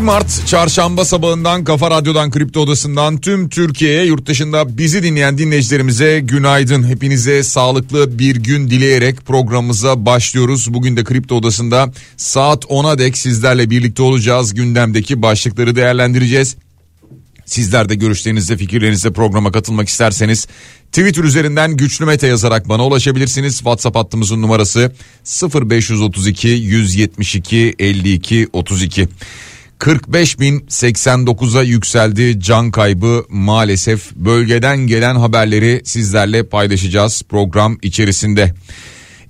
Mart çarşamba sabahından Kafa Radyo'dan Kripto Odası'ndan tüm Türkiye'ye yurt dışında bizi dinleyen dinleyicilerimize günaydın. Hepinize sağlıklı bir gün dileyerek programımıza başlıyoruz. Bugün de Kripto Odası'nda saat 10'a dek sizlerle birlikte olacağız. Gündemdeki başlıkları değerlendireceğiz. Sizler de görüşlerinizle fikirlerinizle programa katılmak isterseniz Twitter üzerinden güçlü mete yazarak bana ulaşabilirsiniz. WhatsApp hattımızın numarası 0532 172 52 32. 45.089'a yükseldi can kaybı maalesef bölgeden gelen haberleri sizlerle paylaşacağız program içerisinde.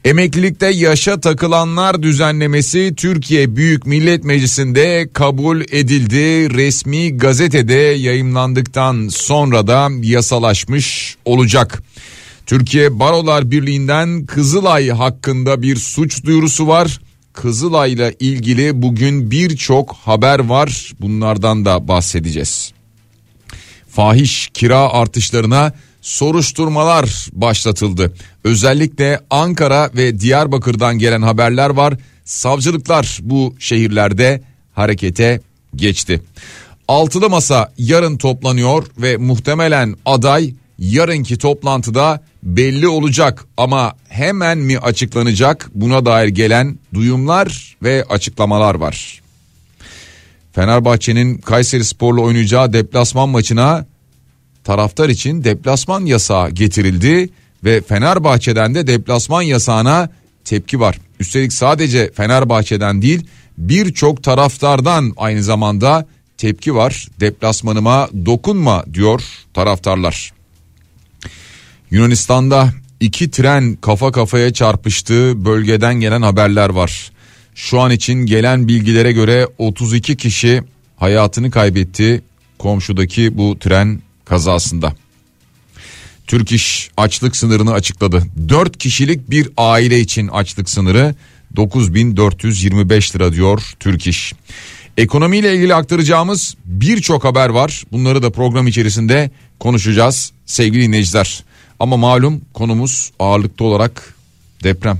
Emeklilikte yaşa takılanlar düzenlemesi Türkiye Büyük Millet Meclisi'nde kabul edildi. Resmi gazetede yayımlandıktan sonra da yasalaşmış olacak. Türkiye Barolar Birliği'nden Kızılay hakkında bir suç duyurusu var. Kızılay'la ilgili bugün birçok haber var. Bunlardan da bahsedeceğiz. Fahiş kira artışlarına soruşturmalar başlatıldı. Özellikle Ankara ve Diyarbakır'dan gelen haberler var. Savcılıklar bu şehirlerde harekete geçti. Altılı masa yarın toplanıyor ve muhtemelen aday yarınki toplantıda belli olacak ama hemen mi açıklanacak buna dair gelen duyumlar ve açıklamalar var. Fenerbahçe'nin Kayseri Spor'la oynayacağı deplasman maçına taraftar için deplasman yasağı getirildi ve Fenerbahçe'den de deplasman yasağına tepki var. Üstelik sadece Fenerbahçe'den değil birçok taraftardan aynı zamanda tepki var. Deplasmanıma dokunma diyor taraftarlar. Yunanistan'da iki tren kafa kafaya çarpıştığı bölgeden gelen haberler var. Şu an için gelen bilgilere göre 32 kişi hayatını kaybetti komşudaki bu tren kazasında. Türk İş açlık sınırını açıkladı. 4 kişilik bir aile için açlık sınırı 9425 lira diyor Türk İş. Ekonomiyle ilgili aktaracağımız birçok haber var. Bunları da program içerisinde konuşacağız sevgili dinleyiciler. Ama malum konumuz ağırlıklı olarak deprem.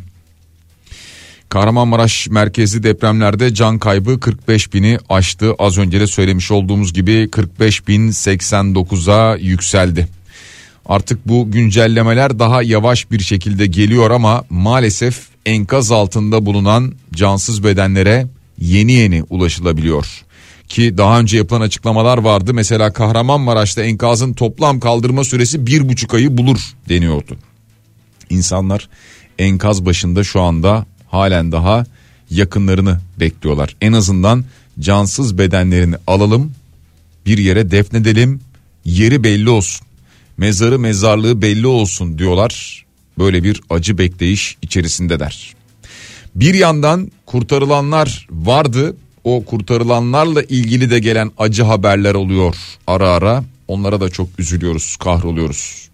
Kahramanmaraş merkezli depremlerde can kaybı 45 bini aştı. Az önce de söylemiş olduğumuz gibi 45 bin 89'a yükseldi. Artık bu güncellemeler daha yavaş bir şekilde geliyor ama maalesef enkaz altında bulunan cansız bedenlere yeni yeni ulaşılabiliyor. Ki daha önce yapılan açıklamalar vardı. Mesela Kahramanmaraş'ta enkazın toplam kaldırma süresi bir buçuk ayı bulur deniyordu. İnsanlar enkaz başında şu anda halen daha yakınlarını bekliyorlar. En azından cansız bedenlerini alalım bir yere defnedelim yeri belli olsun. Mezarı mezarlığı belli olsun diyorlar. Böyle bir acı bekleyiş içerisindeler. Bir yandan kurtarılanlar vardı. O kurtarılanlarla ilgili de gelen acı haberler oluyor ara ara. Onlara da çok üzülüyoruz, kahroluyoruz.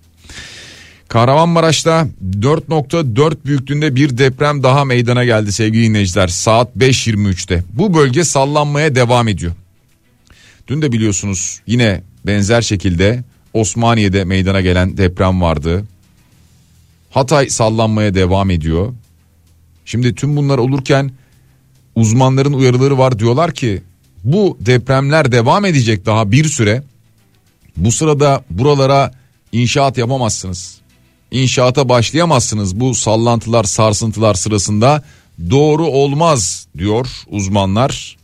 Kahramanmaraş'ta 4.4 büyüklüğünde bir deprem daha meydana geldi sevgili dinleyiciler. Saat 5.23'te. Bu bölge sallanmaya devam ediyor. Dün de biliyorsunuz yine benzer şekilde Osmaniye'de meydana gelen deprem vardı. Hatay sallanmaya devam ediyor. Şimdi tüm bunlar olurken uzmanların uyarıları var diyorlar ki bu depremler devam edecek daha bir süre. Bu sırada buralara inşaat yapamazsınız. İnşaata başlayamazsınız bu sallantılar sarsıntılar sırasında doğru olmaz diyor uzmanlar.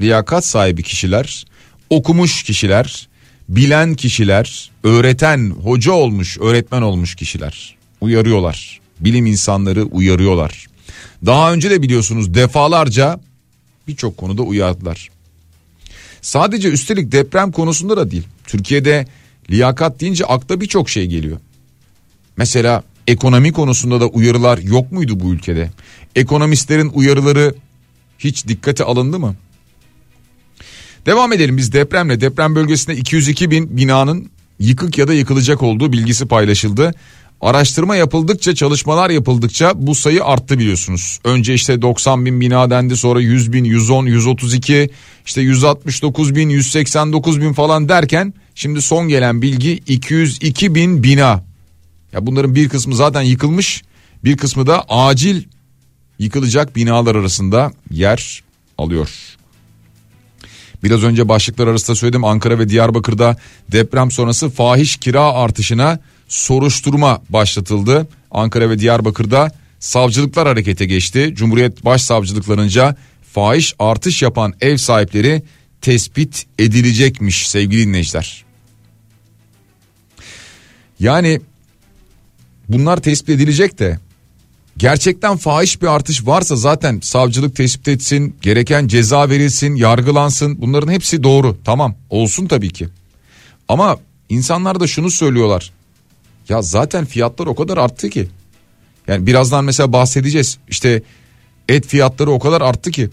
Liyakat sahibi kişiler, okumuş kişiler, bilen kişiler, öğreten, hoca olmuş, öğretmen olmuş kişiler uyarıyorlar. Bilim insanları uyarıyorlar. Daha önce de biliyorsunuz defalarca birçok konuda uyardılar. Sadece üstelik deprem konusunda da değil. Türkiye'de liyakat deyince akla birçok şey geliyor. Mesela ekonomi konusunda da uyarılar yok muydu bu ülkede? Ekonomistlerin uyarıları hiç dikkate alındı mı? Devam edelim biz depremle. Deprem bölgesinde 202 bin binanın yıkık ya da yıkılacak olduğu bilgisi paylaşıldı. Araştırma yapıldıkça çalışmalar yapıldıkça bu sayı arttı biliyorsunuz. Önce işte 90 bin bina dendi sonra 100 bin 110 132 işte 169 bin 189 bin falan derken şimdi son gelen bilgi 202 bin bina. Ya bunların bir kısmı zaten yıkılmış bir kısmı da acil yıkılacak binalar arasında yer alıyor. Biraz önce başlıklar arasında söyledim Ankara ve Diyarbakır'da deprem sonrası fahiş kira artışına soruşturma başlatıldı. Ankara ve Diyarbakır'da savcılıklar harekete geçti. Cumhuriyet Başsavcılıklarınca fahiş artış yapan ev sahipleri tespit edilecekmiş sevgili dinleyiciler. Yani bunlar tespit edilecek de gerçekten fahiş bir artış varsa zaten savcılık tespit etsin, gereken ceza verilsin, yargılansın. Bunların hepsi doğru. Tamam, olsun tabii ki. Ama insanlar da şunu söylüyorlar. Ya zaten fiyatlar o kadar arttı ki. Yani birazdan mesela bahsedeceğiz. İşte et fiyatları o kadar arttı ki.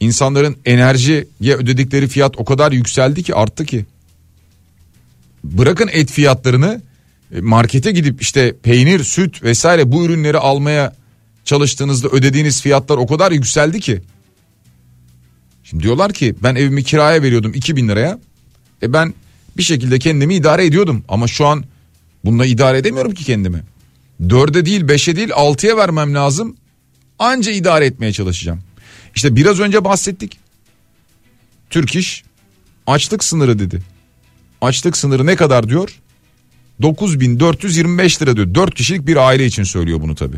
İnsanların enerjiye ödedikleri fiyat o kadar yükseldi ki arttı ki. Bırakın et fiyatlarını e, markete gidip işte peynir, süt vesaire bu ürünleri almaya çalıştığınızda ödediğiniz fiyatlar o kadar yükseldi ki. Şimdi diyorlar ki ben evimi kiraya veriyordum 2000 liraya. E ben bir şekilde kendimi idare ediyordum ama şu an bununla idare edemiyorum ki kendimi. Dörde değil beşe değil altıya vermem lazım. Anca idare etmeye çalışacağım. İşte biraz önce bahsettik. Türk iş açlık sınırı dedi. Açlık sınırı ne kadar diyor? 9425 lira diyor. 4 kişilik bir aile için söylüyor bunu tabi.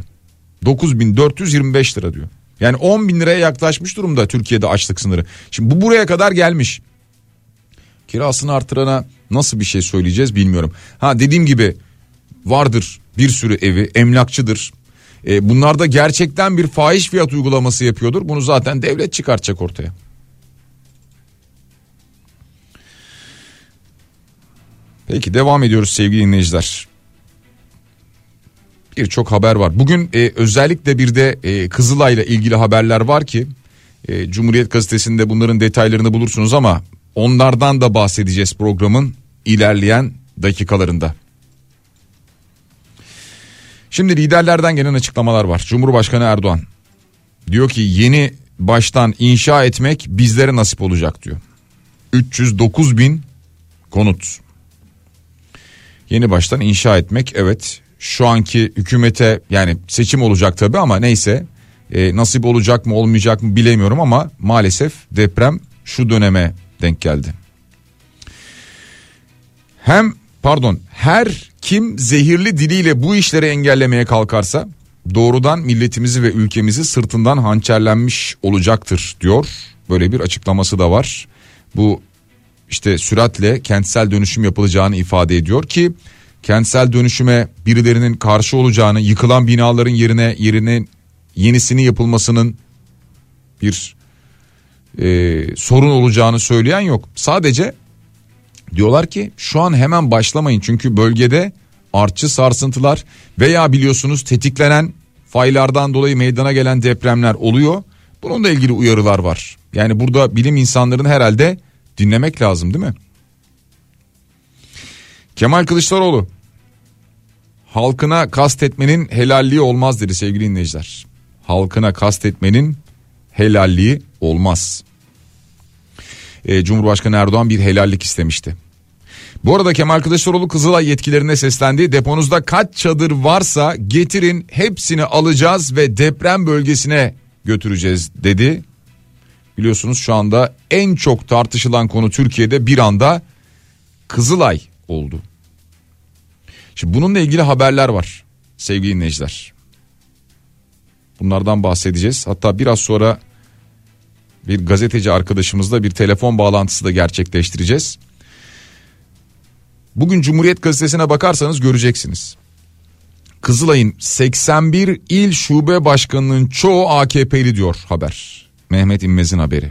9425 lira diyor. Yani 10 bin liraya yaklaşmış durumda Türkiye'de açlık sınırı. Şimdi bu buraya kadar gelmiş. Kirasını artırana nasıl bir şey söyleyeceğiz bilmiyorum. Ha dediğim gibi vardır bir sürü evi emlakçıdır. E, bunlar da gerçekten bir fahiş fiyat uygulaması yapıyordur. Bunu zaten devlet çıkartacak ortaya. Peki devam ediyoruz sevgili dinleyiciler. Birçok haber var. Bugün e, özellikle bir de e, Kızılay'la ilgili haberler var ki e, Cumhuriyet Gazetesi'nde bunların detaylarını bulursunuz ama onlardan da bahsedeceğiz programın ilerleyen dakikalarında. Şimdi liderlerden gelen açıklamalar var. Cumhurbaşkanı Erdoğan diyor ki yeni baştan inşa etmek bizlere nasip olacak diyor. 309 bin konut yeni baştan inşa etmek evet şu anki hükümete yani seçim olacak tabi ama neyse e, nasip olacak mı olmayacak mı bilemiyorum ama maalesef deprem şu döneme denk geldi. Hem pardon her kim zehirli diliyle bu işleri engellemeye kalkarsa doğrudan milletimizi ve ülkemizi sırtından hançerlenmiş olacaktır diyor. Böyle bir açıklaması da var. Bu işte süratle kentsel dönüşüm yapılacağını ifade ediyor ki kentsel dönüşüme birilerinin karşı olacağını, yıkılan binaların yerine yerine yenisini yapılmasının bir e, sorun olacağını söyleyen yok. Sadece diyorlar ki şu an hemen başlamayın çünkü bölgede artçı sarsıntılar veya biliyorsunuz tetiklenen faylardan dolayı meydana gelen depremler oluyor. Bununla ilgili uyarılar var. Yani burada bilim insanların herhalde dinlemek lazım değil mi? Kemal Kılıçdaroğlu halkına kastetmenin helalliği olmaz dedi sevgili dinleyiciler. Halkına kastetmenin helalliği olmaz. Ee, Cumhurbaşkanı Erdoğan bir helallik istemişti. Bu arada Kemal Kılıçdaroğlu Kızılay yetkilerine seslendi. Deponuzda kaç çadır varsa getirin hepsini alacağız ve deprem bölgesine götüreceğiz dedi. Biliyorsunuz şu anda en çok tartışılan konu Türkiye'de bir anda Kızılay oldu. Şimdi bununla ilgili haberler var sevgili dinleyiciler. Bunlardan bahsedeceğiz. Hatta biraz sonra bir gazeteci arkadaşımızla bir telefon bağlantısı da gerçekleştireceğiz. Bugün Cumhuriyet Gazetesi'ne bakarsanız göreceksiniz. Kızılay'ın 81 il şube başkanının çoğu AKP'li diyor haber. Mehmet İmmez'in haberi.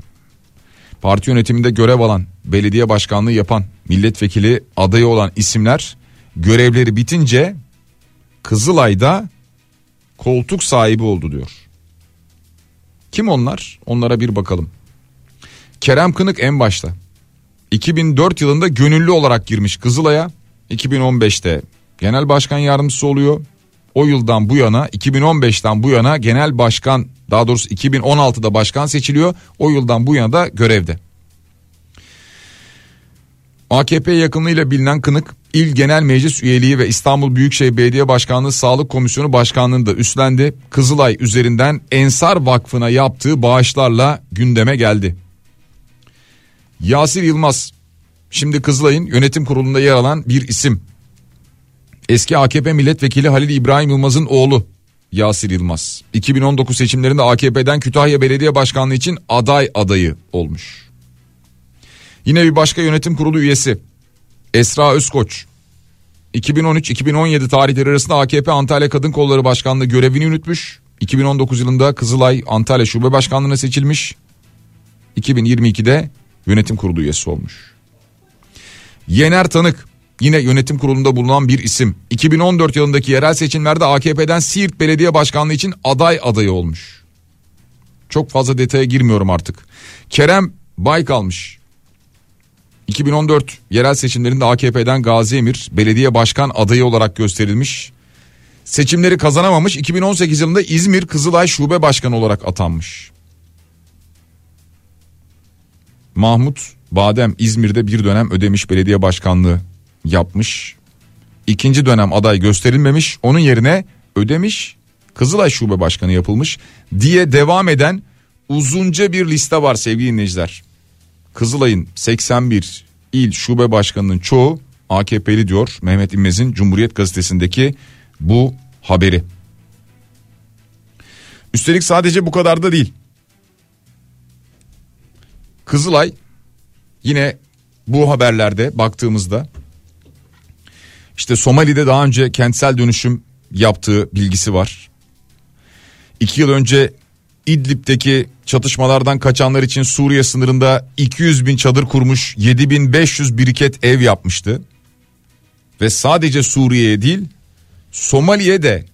Parti yönetiminde görev alan, belediye başkanlığı yapan, milletvekili adayı olan isimler görevleri bitince Kızılay'da koltuk sahibi oldu diyor. Kim onlar? Onlara bir bakalım. Kerem Kınık en başta. 2004 yılında gönüllü olarak girmiş Kızılay'a. 2015'te genel başkan yardımcısı oluyor. O yıldan bu yana 2015'ten bu yana genel başkan daha doğrusu 2016'da başkan seçiliyor. O yıldan bu yana da görevde. AKP yakınlığıyla bilinen Kınık İl Genel Meclis üyeliği ve İstanbul Büyükşehir Belediye Başkanlığı Sağlık Komisyonu Başkanlığını da üstlendi. Kızılay üzerinden Ensar Vakfı'na yaptığı bağışlarla gündeme geldi. Yasir Yılmaz şimdi Kızılay'ın yönetim kurulunda yer alan bir isim. Eski AKP milletvekili Halil İbrahim Yılmaz'ın oğlu Yasir Yılmaz. 2019 seçimlerinde AKP'den Kütahya Belediye Başkanlığı için aday adayı olmuş. Yine bir başka yönetim kurulu üyesi Esra Özkoç 2013-2017 tarihleri arasında AKP Antalya Kadın Kolları Başkanlığı görevini yürütmüş. 2019 yılında Kızılay Antalya Şube Başkanlığı'na seçilmiş. 2022'de yönetim kurulu üyesi olmuş. Yener Tanık yine yönetim kurulunda bulunan bir isim. 2014 yılındaki yerel seçimlerde AKP'den Siirt Belediye Başkanlığı için aday adayı olmuş. Çok fazla detaya girmiyorum artık. Kerem Baykalmış 2014 yerel seçimlerinde AKP'den Gazi Emir belediye başkan adayı olarak gösterilmiş. Seçimleri kazanamamış 2018 yılında İzmir Kızılay Şube Başkanı olarak atanmış. Mahmut Badem İzmir'de bir dönem ödemiş belediye başkanlığı yapmış. İkinci dönem aday gösterilmemiş onun yerine ödemiş Kızılay Şube Başkanı yapılmış diye devam eden uzunca bir liste var sevgili dinleyiciler. Kızılay'ın 81 il şube başkanının çoğu AKP'li diyor Mehmet İmmez'in Cumhuriyet Gazetesi'ndeki bu haberi. Üstelik sadece bu kadar da değil. Kızılay yine bu haberlerde baktığımızda işte Somali'de daha önce kentsel dönüşüm yaptığı bilgisi var. İki yıl önce İdlib'deki çatışmalardan kaçanlar için Suriye sınırında 200 bin çadır kurmuş 7500 biriket ev yapmıştı. Ve sadece Suriye'ye değil Somali'ye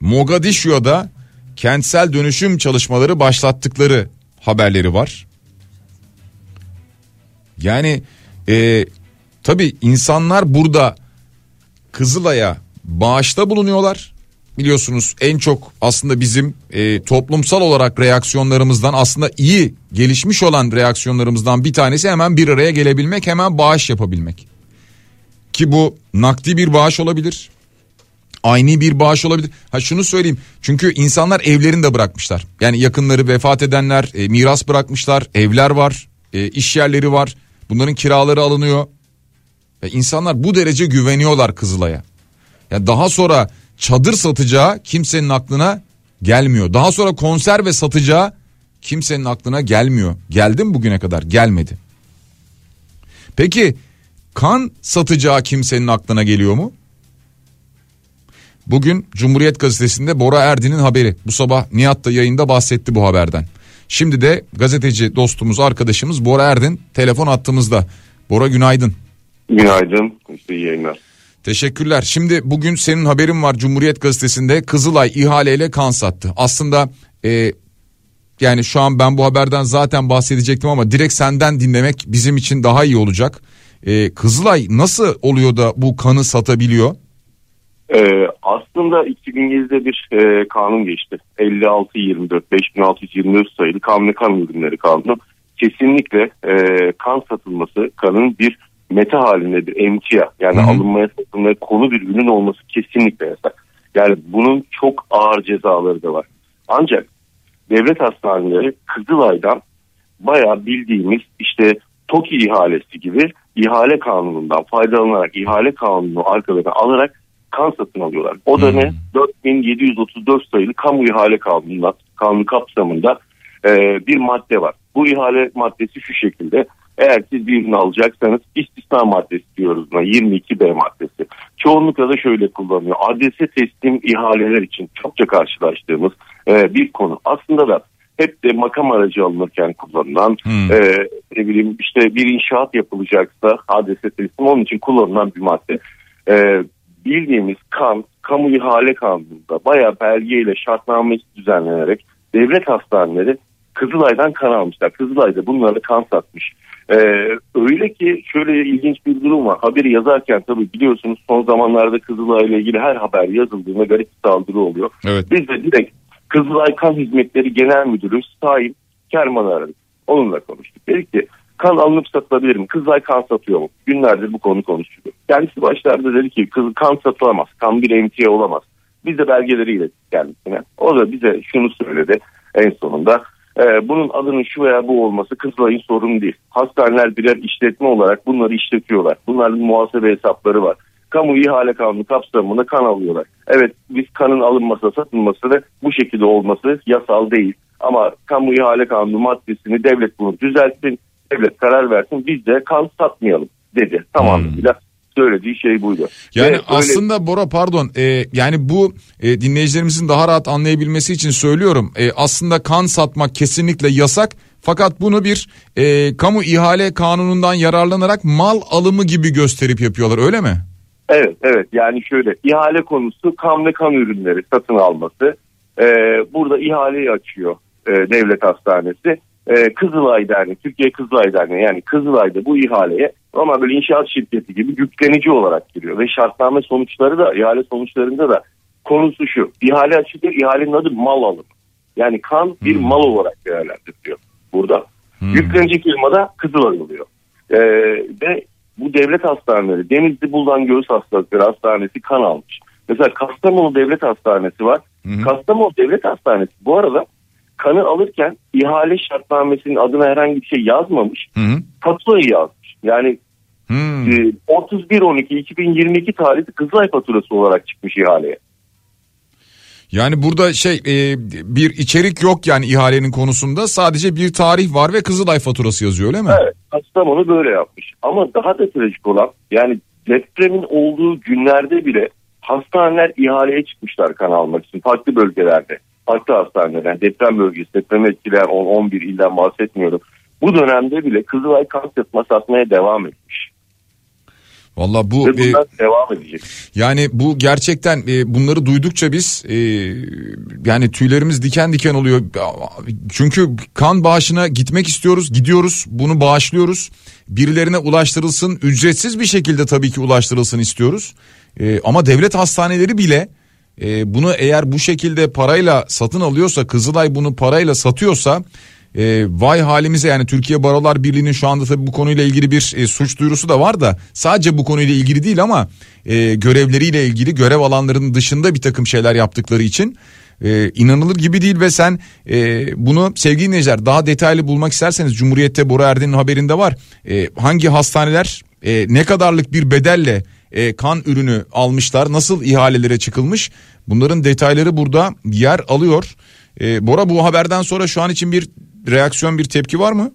Mogadishu'ya da kentsel dönüşüm çalışmaları başlattıkları haberleri var. Yani e, tabi insanlar burada Kızılay'a bağışta bulunuyorlar biliyorsunuz en çok aslında bizim e, toplumsal olarak reaksiyonlarımızdan aslında iyi gelişmiş olan reaksiyonlarımızdan bir tanesi hemen bir araya gelebilmek hemen bağış yapabilmek. Ki bu nakdi bir bağış olabilir. Aynı bir bağış olabilir. Ha şunu söyleyeyim. Çünkü insanlar evlerini de bırakmışlar. Yani yakınları vefat edenler e, miras bırakmışlar. Evler var. E, iş yerleri var. Bunların kiraları alınıyor. E, insanlar bu derece güveniyorlar Kızılay'a. Ya daha sonra çadır satacağı kimsenin aklına gelmiyor. Daha sonra konserve satacağı kimsenin aklına gelmiyor. Geldi mi bugüne kadar? Gelmedi. Peki kan satacağı kimsenin aklına geliyor mu? Bugün Cumhuriyet Gazetesi'nde Bora Erdin'in haberi. Bu sabah Nihat da yayında bahsetti bu haberden. Şimdi de gazeteci dostumuz arkadaşımız Bora Erdin telefon attığımızda. Bora günaydın. Günaydın. İşte iyi yayınlar. Teşekkürler. Şimdi bugün senin haberin var Cumhuriyet Gazetesi'nde Kızılay ihaleyle kan sattı. Aslında e, yani şu an ben bu haberden zaten bahsedecektim ama direkt senden dinlemek bizim için daha iyi olacak. E, Kızılay nasıl oluyor da bu kanı satabiliyor? Ee, aslında 2007'de bir e, kanun geçti. 5624 5624 sayılı kanun kan ürünleri kanunu. Kesinlikle e, kan satılması kanın bir meta halinde bir emtia yani Hı-hı. alınmaya satılmaya konu bir ürün olması kesinlikle yasak. Yani bunun çok ağır cezaları da var. Ancak devlet hastaneleri Kızılay'dan bayağı bildiğimiz işte TOKİ ihalesi gibi ihale kanunundan faydalanarak ihale kanunu arkalarına alarak kan satın alıyorlar. O da hmm. ne? 4734 sayılı kamu ihale kanunundan kanun kapsamında e, bir madde var. Bu ihale maddesi şu şekilde eğer siz bir ürün alacaksanız istisna maddesi diyoruz buna 22B maddesi. Çoğunlukla da şöyle kullanıyor. Adrese teslim ihaleler için çokça karşılaştığımız e, bir konu. Aslında da hep de makam aracı alınırken kullanılan hmm. e, ne bileyim işte bir inşaat yapılacaksa adrese teslim onun için kullanılan bir madde. E, bildiğimiz kan kamu ihale kanununda bayağı belgeyle şartnamesi düzenlenerek devlet hastaneleri Kızılay'dan kan almışlar. Kızılay da bunları kan satmış. Ee, öyle ki şöyle ilginç bir durum var. Haberi yazarken tabii biliyorsunuz son zamanlarda Kızılay ile ilgili her haber yazıldığında garip bir saldırı oluyor. Evet. Biz de direkt Kızılay Kan Hizmetleri Genel Müdürü Sahip Kerman'ı aradık. Onunla konuştuk. Dedik ki kan alınıp satılabilir mi? Kızılay kan satıyor mu? Günlerdir bu konu konuşuluyor. Kendisi başlarda dedi ki kız kan satılamaz. Kan bir emtia olamaz. Biz de belgeleriyle kendisine. O da bize şunu söyledi en sonunda. Ee, bunun adının şu veya bu olması Kızılay'ın sorunu değil. Hastaneler birer işletme olarak bunları işletiyorlar. Bunların muhasebe hesapları var. Kamu ihale kanunu kapsamında kan alıyorlar. Evet biz kanın alınması satılması da bu şekilde olması yasal değil. Ama kamu ihale kanunu maddesini devlet bunu düzeltsin. Devlet karar versin biz de kan satmayalım dedi. Tamamıyla söylediği şey buydu. Yani Ve aslında Bora pardon e, yani bu e, dinleyicilerimizin daha rahat anlayabilmesi için söylüyorum. E, aslında kan satmak kesinlikle yasak. Fakat bunu bir e, kamu ihale kanunundan yararlanarak mal alımı gibi gösterip yapıyorlar öyle mi? Evet evet yani şöyle ihale konusu kan ve kan ürünleri satın alması. Ee, burada ihaleyi açıyor e, devlet hastanesi. Ee, Kızılay Derneği, Türkiye Kızılay Derneği yani Kızılay'da bu ihaleye ama böyle inşaat şirketi gibi yüklenici olarak giriyor. Ve şartname sonuçları da ihale sonuçlarında da konusu şu. ihale açılıyor ihalenin adı mal alımı. Yani kan bir mal olarak değerlendiriliyor burada. Yüklenici firmada Kızılay oluyor. Ee, ve bu devlet hastaneleri Denizli Buldan Göğüs Hastalıkları Hastanesi kan almış. Mesela Kastamonu Devlet Hastanesi var. Kastamonu Devlet Hastanesi bu arada kanı alırken ihale şartnamesinin adına herhangi bir şey yazmamış. Hı hı. Faturayı yazmış. Yani Hmm. e, 31-12-2022 tarihli Kızılay faturası olarak çıkmış ihaleye. Yani burada şey e, bir içerik yok yani ihalenin konusunda sadece bir tarih var ve Kızılay faturası yazıyor öyle mi? Evet Kastamonu böyle yapmış. Ama daha da trajik olan yani depremin olduğu günlerde bile hastaneler ihaleye çıkmışlar kan almak için farklı bölgelerde. Farklı hastaneler deprem bölgesi deprem etkileyen 10-11 ilden bahsetmiyorum. Bu dönemde bile Kızılay kan sıtma satmaya devam etmiş. Valla bu e, devam edecek. Yani bu gerçekten e, bunları duydukça biz e, yani tüylerimiz diken diken oluyor. Çünkü kan bağışına gitmek istiyoruz, gidiyoruz, bunu bağışlıyoruz. Birilerine ulaştırılsın, ücretsiz bir şekilde tabii ki ulaştırılsın istiyoruz. E, ama devlet hastaneleri bile e, bunu eğer bu şekilde parayla satın alıyorsa, Kızılay bunu parayla satıyorsa e, vay halimize yani Türkiye Barolar Birliği'nin şu anda tabii bu konuyla ilgili bir e, suç duyurusu da var da sadece bu konuyla ilgili değil ama e, görevleriyle ilgili görev alanlarının dışında bir takım şeyler yaptıkları için e, inanılır gibi değil ve sen e, bunu sevgili dinleyiciler daha detaylı bulmak isterseniz Cumhuriyet'te Bora Erdin'in haberinde var. E, hangi hastaneler e, ne kadarlık bir bedelle e, kan ürünü almışlar nasıl ihalelere çıkılmış bunların detayları burada yer alıyor. E, Bora bu haberden sonra şu an için bir reaksiyon bir tepki var mı?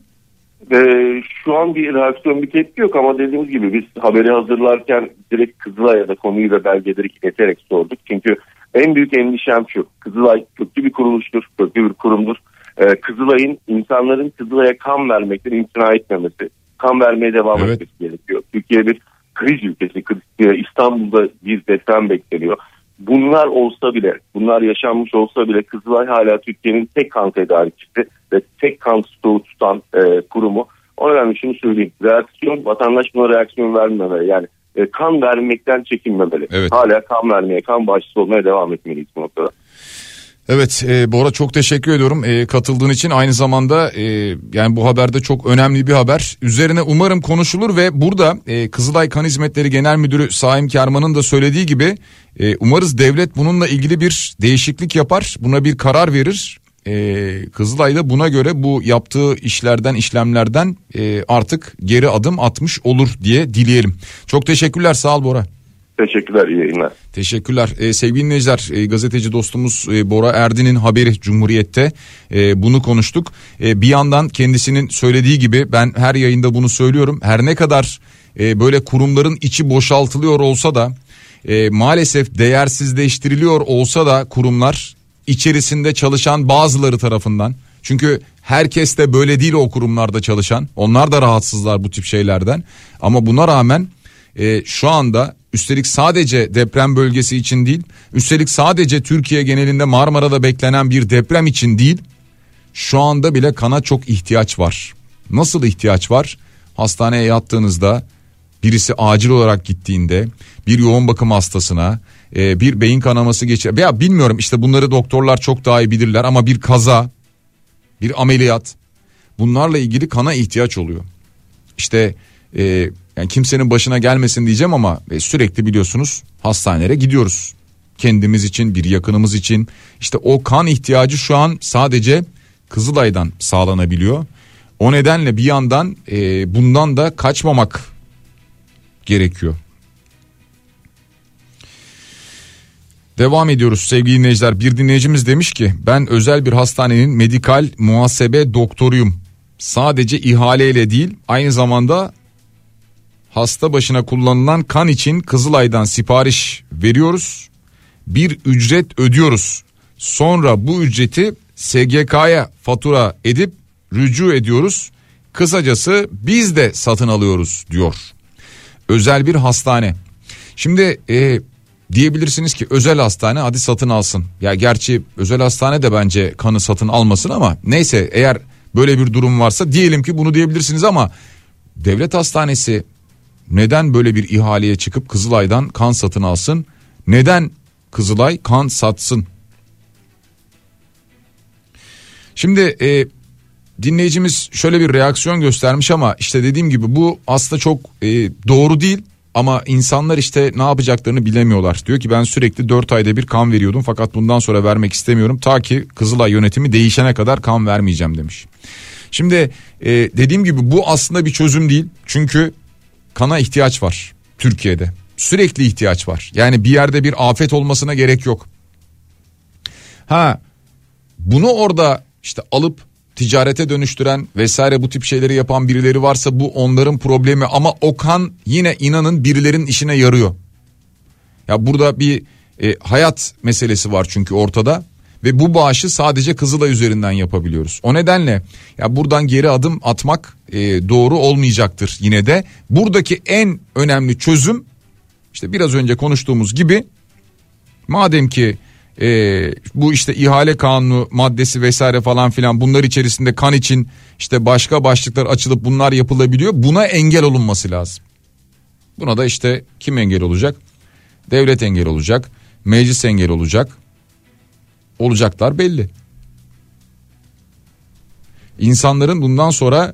Ee, şu an bir reaksiyon bir tepki yok ama dediğimiz gibi biz haberi hazırlarken direkt Kızılay'a da konuyu ve belgeleri ileterek sorduk. Çünkü en büyük endişem şu. Kızılay köklü bir kuruluştur, köklü bir kurumdur. Ee, Kızılay'ın insanların Kızılay'a kan vermekten imtina etmemesi, kan vermeye devam Evet. etmesi gerekiyor. Türkiye bir kriz ülkesi. Kriz- İstanbul'da bir deprem bekleniyor. Bunlar olsa bile, bunlar yaşanmış olsa bile Kızılay hala Türkiye'nin tek kan tedarikçisi ve tek kan stoğu tutan e, kurumu. O nedenle şunu söyleyeyim. Reaksiyon, vatandaş buna reaksiyon vermemeli. Yani e, kan vermekten çekinmemeli. Evet. Hala kan vermeye, kan bağışçısı olmaya devam etmeliyiz bu noktada. Evet e, Bora çok teşekkür ediyorum e, katıldığın için. Aynı zamanda e, yani bu haberde çok önemli bir haber. Üzerine umarım konuşulur ve burada e, Kızılay Kan Hizmetleri Genel Müdürü Saim Kerman'ın da söylediği gibi e, umarız devlet bununla ilgili bir değişiklik yapar buna bir karar verir. E, Kızılay da buna göre bu yaptığı işlerden işlemlerden e, artık geri adım atmış olur diye dileyelim. Çok teşekkürler sağ ol Bora. Teşekkürler, iyi yayınlar. Teşekkürler. Ee, sevgili dinleyiciler e, gazeteci dostumuz e, Bora Erdin'in haberi Cumhuriyet'te e, bunu konuştuk. E, bir yandan kendisinin söylediği gibi ben her yayında bunu söylüyorum. Her ne kadar e, böyle kurumların içi boşaltılıyor olsa da e, maalesef değersizleştiriliyor olsa da kurumlar içerisinde çalışan bazıları tarafından çünkü herkes de böyle değil o kurumlarda çalışan. Onlar da rahatsızlar bu tip şeylerden. Ama buna rağmen e, şu anda üstelik sadece deprem bölgesi için değil, üstelik sadece Türkiye genelinde Marmara'da beklenen bir deprem için değil, Şu anda bile kana çok ihtiyaç var. Nasıl ihtiyaç var? Hastaneye yattığınızda birisi acil olarak gittiğinde bir yoğun bakım hastasına e, bir beyin kanaması geçir veya bilmiyorum işte bunları doktorlar çok daha iyi bilirler ama bir kaza bir ameliyat bunlarla ilgili kana ihtiyaç oluyor. İşte e, yani kimsenin başına gelmesin diyeceğim ama e, sürekli biliyorsunuz hastanelere gidiyoruz. Kendimiz için bir yakınımız için işte o kan ihtiyacı şu an sadece Kızılay'dan sağlanabiliyor. O nedenle bir yandan e, bundan da kaçmamak gerekiyor. Devam ediyoruz sevgili dinleyiciler. Bir dinleyicimiz demiş ki ben özel bir hastanenin medikal muhasebe doktoruyum. Sadece ihaleyle değil aynı zamanda hasta başına kullanılan kan için Kızılay'dan sipariş veriyoruz. Bir ücret ödüyoruz. Sonra bu ücreti SGK'ya fatura edip rücu ediyoruz. Kısacası biz de satın alıyoruz diyor. Özel bir hastane. Şimdi e, diyebilirsiniz ki özel hastane hadi satın alsın. Ya gerçi özel hastane de bence kanı satın almasın ama neyse eğer böyle bir durum varsa diyelim ki bunu diyebilirsiniz ama devlet hastanesi neden böyle bir ihaleye çıkıp Kızılay'dan kan satın alsın? Neden Kızılay kan satsın? Şimdi e, dinleyicimiz şöyle bir reaksiyon göstermiş ama işte dediğim gibi bu aslında çok e, doğru değil. Ama insanlar işte ne yapacaklarını bilemiyorlar. Diyor ki ben sürekli 4 ayda bir kan veriyordum fakat bundan sonra vermek istemiyorum. Ta ki Kızılay yönetimi değişene kadar kan vermeyeceğim demiş. Şimdi e, dediğim gibi bu aslında bir çözüm değil. Çünkü kana ihtiyaç var Türkiye'de. Sürekli ihtiyaç var. Yani bir yerde bir afet olmasına gerek yok. Ha bunu orada işte alıp ticarete dönüştüren vesaire bu tip şeyleri yapan birileri varsa bu onların problemi ama o kan yine inanın birilerin işine yarıyor. Ya burada bir e, hayat meselesi var çünkü ortada ve bu bağışı sadece Kızılay üzerinden yapabiliyoruz. O nedenle ya buradan geri adım atmak e, doğru olmayacaktır yine de. Buradaki en önemli çözüm işte biraz önce konuştuğumuz gibi madem ki e, bu işte ihale kanunu maddesi vesaire falan filan bunlar içerisinde kan için işte başka başlıklar açılıp bunlar yapılabiliyor. Buna engel olunması lazım. Buna da işte kim engel olacak? Devlet engel olacak, meclis engel olacak. Olacaklar belli. İnsanların bundan sonra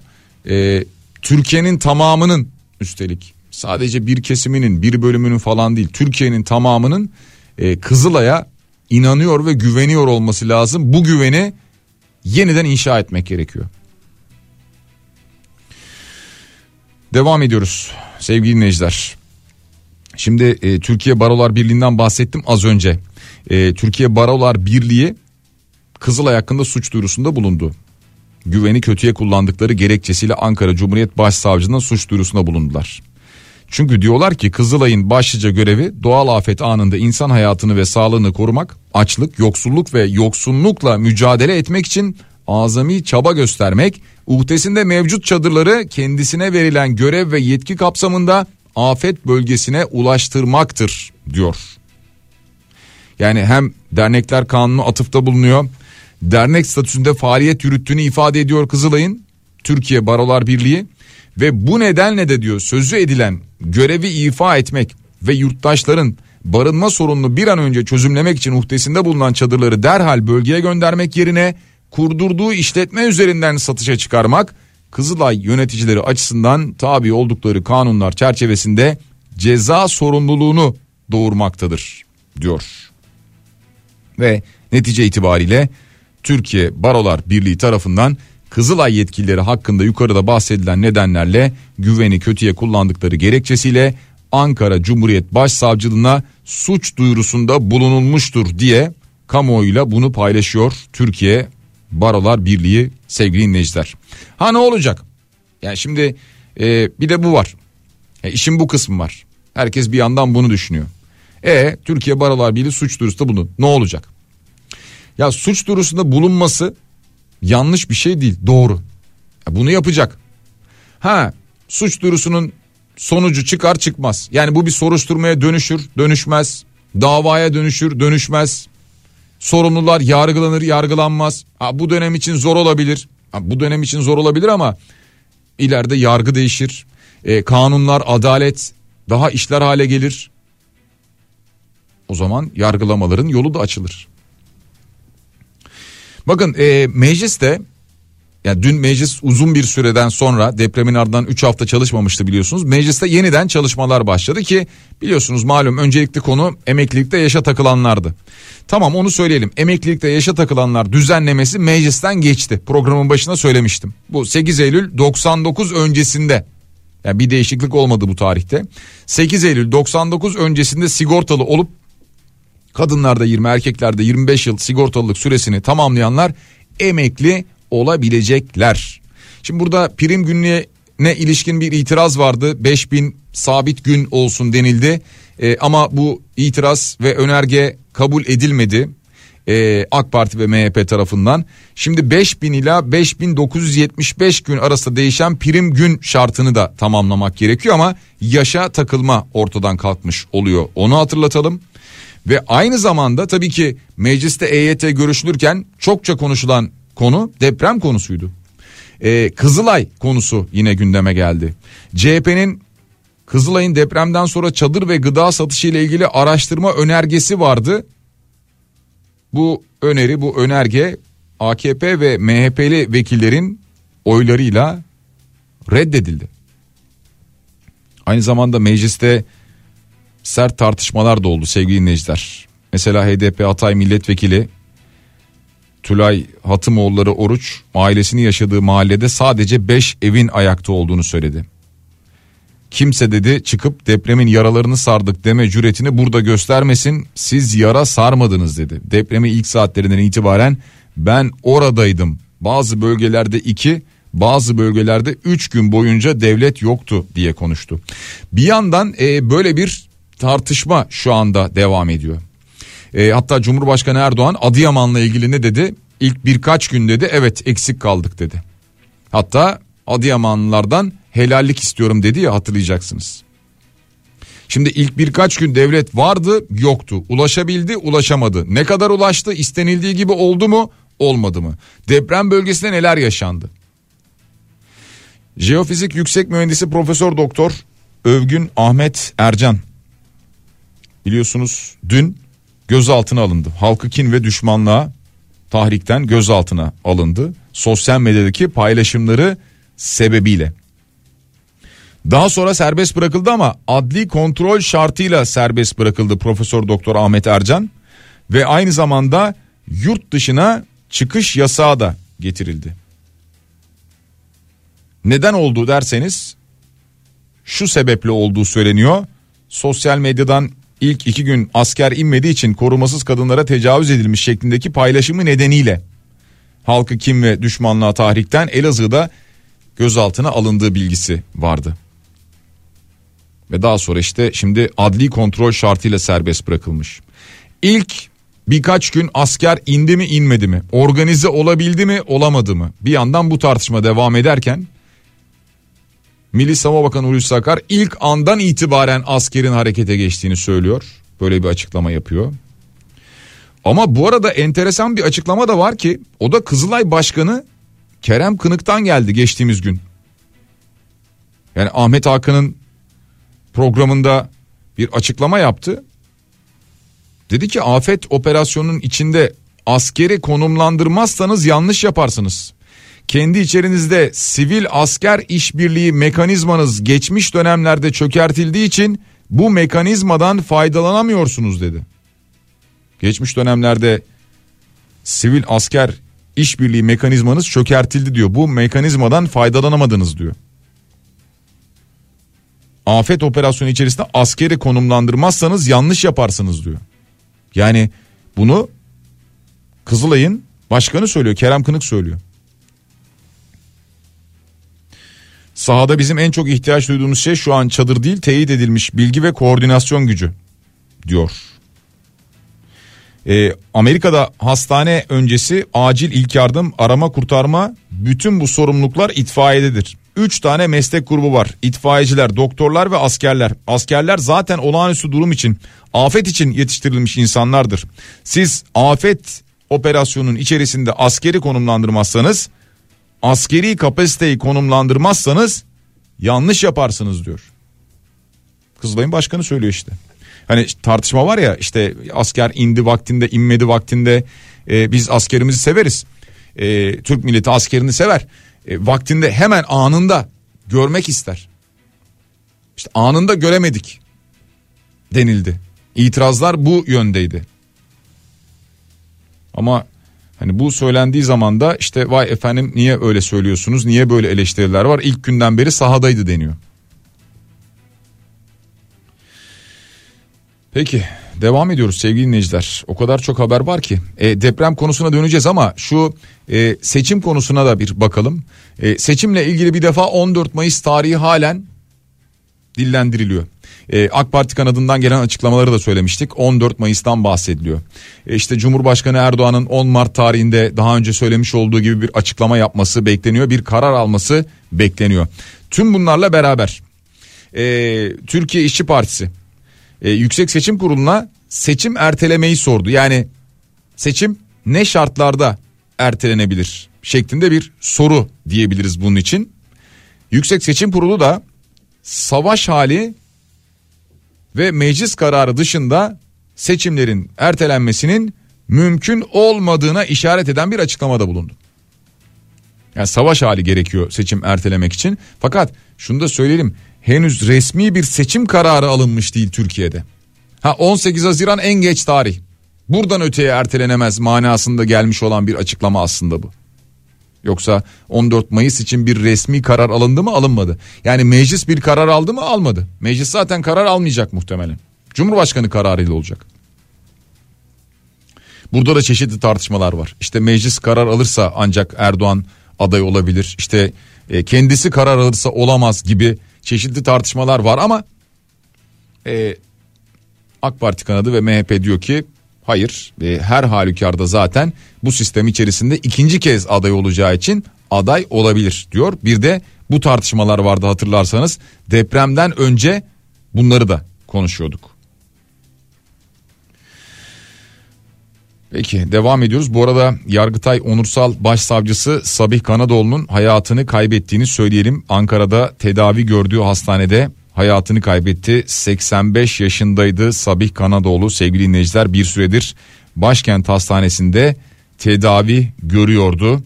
e, Türkiye'nin tamamının üstelik sadece bir kesiminin bir bölümünün falan değil Türkiye'nin tamamının e, Kızılay'a inanıyor ve güveniyor olması lazım. Bu güveni yeniden inşa etmek gerekiyor. Devam ediyoruz sevgili dinleyiciler. Şimdi e, Türkiye Barolar Birliği'nden bahsettim az önce. E, Türkiye Barolar Birliği Kızılay hakkında suç duyurusunda bulundu. Güveni kötüye kullandıkları gerekçesiyle Ankara Cumhuriyet Başsavcılığına suç duyurusunda bulundular. Çünkü diyorlar ki Kızılay'ın başlıca görevi doğal afet anında insan hayatını ve sağlığını korumak, açlık, yoksulluk ve yoksunlukla mücadele etmek için azami çaba göstermek, uhdesinde mevcut çadırları kendisine verilen görev ve yetki kapsamında afet bölgesine ulaştırmaktır diyor. Yani hem dernekler kanunu atıfta bulunuyor. Dernek statüsünde faaliyet yürüttüğünü ifade ediyor Kızılay'ın Türkiye Barolar Birliği ve bu nedenle de diyor sözü edilen görevi ifa etmek ve yurttaşların barınma sorununu bir an önce çözümlemek için uhdesinde bulunan çadırları derhal bölgeye göndermek yerine kurdurduğu işletme üzerinden satışa çıkarmak Kızılay yöneticileri açısından tabi oldukları kanunlar çerçevesinde ceza sorumluluğunu doğurmaktadır diyor. Ve netice itibariyle Türkiye Barolar Birliği tarafından Kızılay yetkilileri hakkında yukarıda bahsedilen nedenlerle güveni kötüye kullandıkları gerekçesiyle Ankara Cumhuriyet Başsavcılığına suç duyurusunda bulunulmuştur diye kamuoyuyla bunu paylaşıyor Türkiye Barolar Birliği sevgili dinleyiciler. Ha ne olacak? Yani şimdi e, bir de bu var. E, işin bu kısmı var. Herkes bir yandan bunu düşünüyor. E Türkiye Barolar Birliği suç duyurusunda bunu ne olacak? Ya suç duyurusunda bulunması yanlış bir şey değil doğru. Bunu yapacak. Ha suç duyurusunun sonucu çıkar çıkmaz. Yani bu bir soruşturmaya dönüşür dönüşmez. Davaya dönüşür dönüşmez. sorumlular yargılanır yargılanmaz. Ha, bu dönem için zor olabilir. Ha, bu dönem için zor olabilir ama ileride yargı değişir. E, kanunlar, adalet daha işler hale gelir. O zaman yargılamaların yolu da açılır. Bakın e, mecliste yani dün meclis uzun bir süreden sonra depremin ardından 3 hafta çalışmamıştı biliyorsunuz. Mecliste yeniden çalışmalar başladı ki biliyorsunuz malum öncelikli konu emeklilikte yaşa takılanlardı. Tamam onu söyleyelim. Emeklilikte yaşa takılanlar düzenlemesi meclisten geçti. Programın başına söylemiştim. Bu 8 Eylül 99 öncesinde yani bir değişiklik olmadı bu tarihte. 8 Eylül 99 öncesinde sigortalı olup kadınlarda 20 erkeklerde 25 yıl sigortalılık süresini tamamlayanlar emekli olabilecekler. Şimdi burada prim günlüğüne ilişkin bir itiraz vardı. 5000 sabit gün olsun denildi. E, ama bu itiraz ve önerge kabul edilmedi. E, AK Parti ve MHP tarafından. Şimdi 5000 ila 5975 gün arasında değişen prim gün şartını da tamamlamak gerekiyor ama yaşa takılma ortadan kalkmış oluyor. Onu hatırlatalım. Ve aynı zamanda tabii ki mecliste EYT görüşülürken çokça konuşulan konu deprem konusuydu. Ee, Kızılay konusu yine gündeme geldi. CHP'nin Kızılay'ın depremden sonra çadır ve gıda satışı ile ilgili araştırma önergesi vardı. Bu öneri bu önerge AKP ve MHP'li vekillerin oylarıyla reddedildi. Aynı zamanda mecliste sert tartışmalar da oldu sevgili dinleyiciler. Mesela HDP Hatay Milletvekili Tülay Hatımoğulları Oruç ailesini yaşadığı mahallede sadece 5 evin ayakta olduğunu söyledi. Kimse dedi çıkıp depremin yaralarını sardık deme cüretini burada göstermesin siz yara sarmadınız dedi. Depremin ilk saatlerinden itibaren ben oradaydım. Bazı bölgelerde 2 bazı bölgelerde 3 gün boyunca devlet yoktu diye konuştu. Bir yandan e, böyle bir tartışma şu anda devam ediyor. E, hatta Cumhurbaşkanı Erdoğan Adıyaman'la ilgili ne dedi? İlk birkaç gün dedi evet eksik kaldık dedi. Hatta Adıyamanlılardan helallik istiyorum dedi ya hatırlayacaksınız. Şimdi ilk birkaç gün devlet vardı yoktu. Ulaşabildi ulaşamadı. Ne kadar ulaştı istenildiği gibi oldu mu olmadı mı? Deprem bölgesinde neler yaşandı? Jeofizik Yüksek Mühendisi Profesör Doktor Övgün Ahmet Ercan biliyorsunuz dün gözaltına alındı. Halkı kin ve düşmanlığa tahrikten gözaltına alındı. Sosyal medyadaki paylaşımları sebebiyle. Daha sonra serbest bırakıldı ama adli kontrol şartıyla serbest bırakıldı Profesör Doktor Ahmet Ercan ve aynı zamanda yurt dışına çıkış yasağı da getirildi. Neden oldu derseniz şu sebeple olduğu söyleniyor. Sosyal medyadan ilk iki gün asker inmediği için korumasız kadınlara tecavüz edilmiş şeklindeki paylaşımı nedeniyle halkı kim ve düşmanlığa tahrikten Elazığ'da gözaltına alındığı bilgisi vardı. Ve daha sonra işte şimdi adli kontrol şartıyla serbest bırakılmış. İlk birkaç gün asker indi mi inmedi mi? Organize olabildi mi olamadı mı? Bir yandan bu tartışma devam ederken Milli Savunma Bakanı Hulusi Akar ilk andan itibaren askerin harekete geçtiğini söylüyor. Böyle bir açıklama yapıyor. Ama bu arada enteresan bir açıklama da var ki o da Kızılay Başkanı Kerem Kınık'tan geldi geçtiğimiz gün. Yani Ahmet Hakan'ın programında bir açıklama yaptı. Dedi ki afet operasyonunun içinde askeri konumlandırmazsanız yanlış yaparsınız kendi içerinizde sivil asker işbirliği mekanizmanız geçmiş dönemlerde çökertildiği için bu mekanizmadan faydalanamıyorsunuz dedi. Geçmiş dönemlerde sivil asker işbirliği mekanizmanız çökertildi diyor. Bu mekanizmadan faydalanamadınız diyor. Afet operasyonu içerisinde askeri konumlandırmazsanız yanlış yaparsınız diyor. Yani bunu Kızılay'ın başkanı söylüyor Kerem Kınık söylüyor. Sahada bizim en çok ihtiyaç duyduğumuz şey şu an çadır değil teyit edilmiş bilgi ve koordinasyon gücü diyor. Ee, Amerika'da hastane öncesi acil ilk yardım arama kurtarma bütün bu sorumluluklar itfaiyededir. 3 tane meslek grubu var. İtfaiyeciler, doktorlar ve askerler. Askerler zaten olağanüstü durum için, afet için yetiştirilmiş insanlardır. Siz afet operasyonun içerisinde askeri konumlandırmazsanız, askeri kapasiteyi konumlandırmazsanız yanlış yaparsınız diyor. Kızılay'ın başkanı söylüyor işte. Hani tartışma var ya işte asker indi vaktinde inmedi vaktinde e, biz askerimizi severiz. E, Türk milleti askerini sever. E, vaktinde hemen anında görmek ister. İşte anında göremedik denildi. İtirazlar bu yöndeydi. Ama hani bu söylendiği zaman da işte vay efendim niye öyle söylüyorsunuz? Niye böyle eleştiriler var? İlk günden beri sahadaydı deniyor. Peki devam ediyoruz sevgili dinleyiciler. O kadar çok haber var ki. E, deprem konusuna döneceğiz ama şu e, seçim konusuna da bir bakalım. E, seçimle ilgili bir defa 14 Mayıs tarihi halen dillendiriliyor. E, AK Parti kanadından gelen açıklamaları da söylemiştik. 14 Mayıs'tan bahsediliyor. E, işte Cumhurbaşkanı Erdoğan'ın 10 Mart tarihinde daha önce söylemiş olduğu gibi bir açıklama yapması bekleniyor. Bir karar alması bekleniyor. Tüm bunlarla beraber e, Türkiye İşçi Partisi e, Yüksek Seçim Kurulu'na seçim ertelemeyi sordu. Yani seçim ne şartlarda ertelenebilir şeklinde bir soru diyebiliriz bunun için. Yüksek Seçim Kurulu da savaş hali ve meclis kararı dışında seçimlerin ertelenmesinin mümkün olmadığına işaret eden bir açıklamada bulundu. Yani savaş hali gerekiyor seçim ertelemek için. Fakat şunu da söyleyelim henüz resmi bir seçim kararı alınmış değil Türkiye'de. Ha 18 Haziran en geç tarih. Buradan öteye ertelenemez manasında gelmiş olan bir açıklama aslında bu. Yoksa 14 Mayıs için bir resmi karar alındı mı alınmadı. Yani meclis bir karar aldı mı almadı. Meclis zaten karar almayacak muhtemelen. Cumhurbaşkanı kararıyla olacak. Burada da çeşitli tartışmalar var. İşte meclis karar alırsa ancak Erdoğan aday olabilir. İşte e, kendisi karar alırsa olamaz gibi çeşitli tartışmalar var ama e, AK Parti kanadı ve MHP diyor ki hayır e, her halükarda zaten bu sistem içerisinde ikinci kez aday olacağı için aday olabilir diyor. Bir de bu tartışmalar vardı hatırlarsanız depremden önce bunları da konuşuyorduk. Peki devam ediyoruz. Bu arada Yargıtay Onursal Başsavcısı Sabih Kanadoğlu'nun hayatını kaybettiğini söyleyelim. Ankara'da tedavi gördüğü hastanede hayatını kaybetti. 85 yaşındaydı Sabih Kanadoğlu sevgili dinleyiciler bir süredir başkent hastanesinde tedavi görüyordu.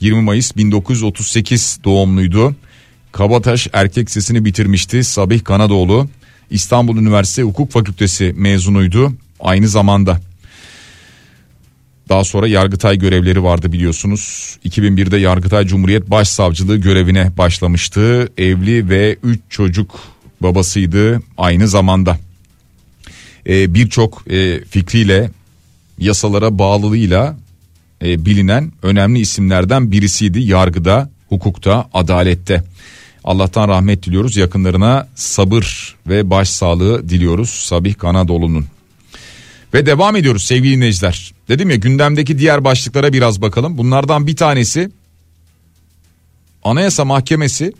20 Mayıs 1938 doğumluydu. Kabataş erkek sesini bitirmişti Sabih Kanadoğlu. İstanbul Üniversitesi Hukuk Fakültesi mezunuydu aynı zamanda. Daha sonra Yargıtay görevleri vardı biliyorsunuz. 2001'de Yargıtay Cumhuriyet Başsavcılığı görevine başlamıştı. Evli ve 3 çocuk babasıydı aynı zamanda. Ee, Birçok e, fikriyle yasalara bağlılığıyla e, bilinen önemli isimlerden birisiydi yargıda, hukukta, adalette. Allah'tan rahmet diliyoruz yakınlarına sabır ve başsağlığı diliyoruz Sabih Kanadoğlu'nun. Ve devam ediyoruz sevgili dinleyiciler. Dedim ya gündemdeki diğer başlıklara biraz bakalım. Bunlardan bir tanesi Anayasa Mahkemesi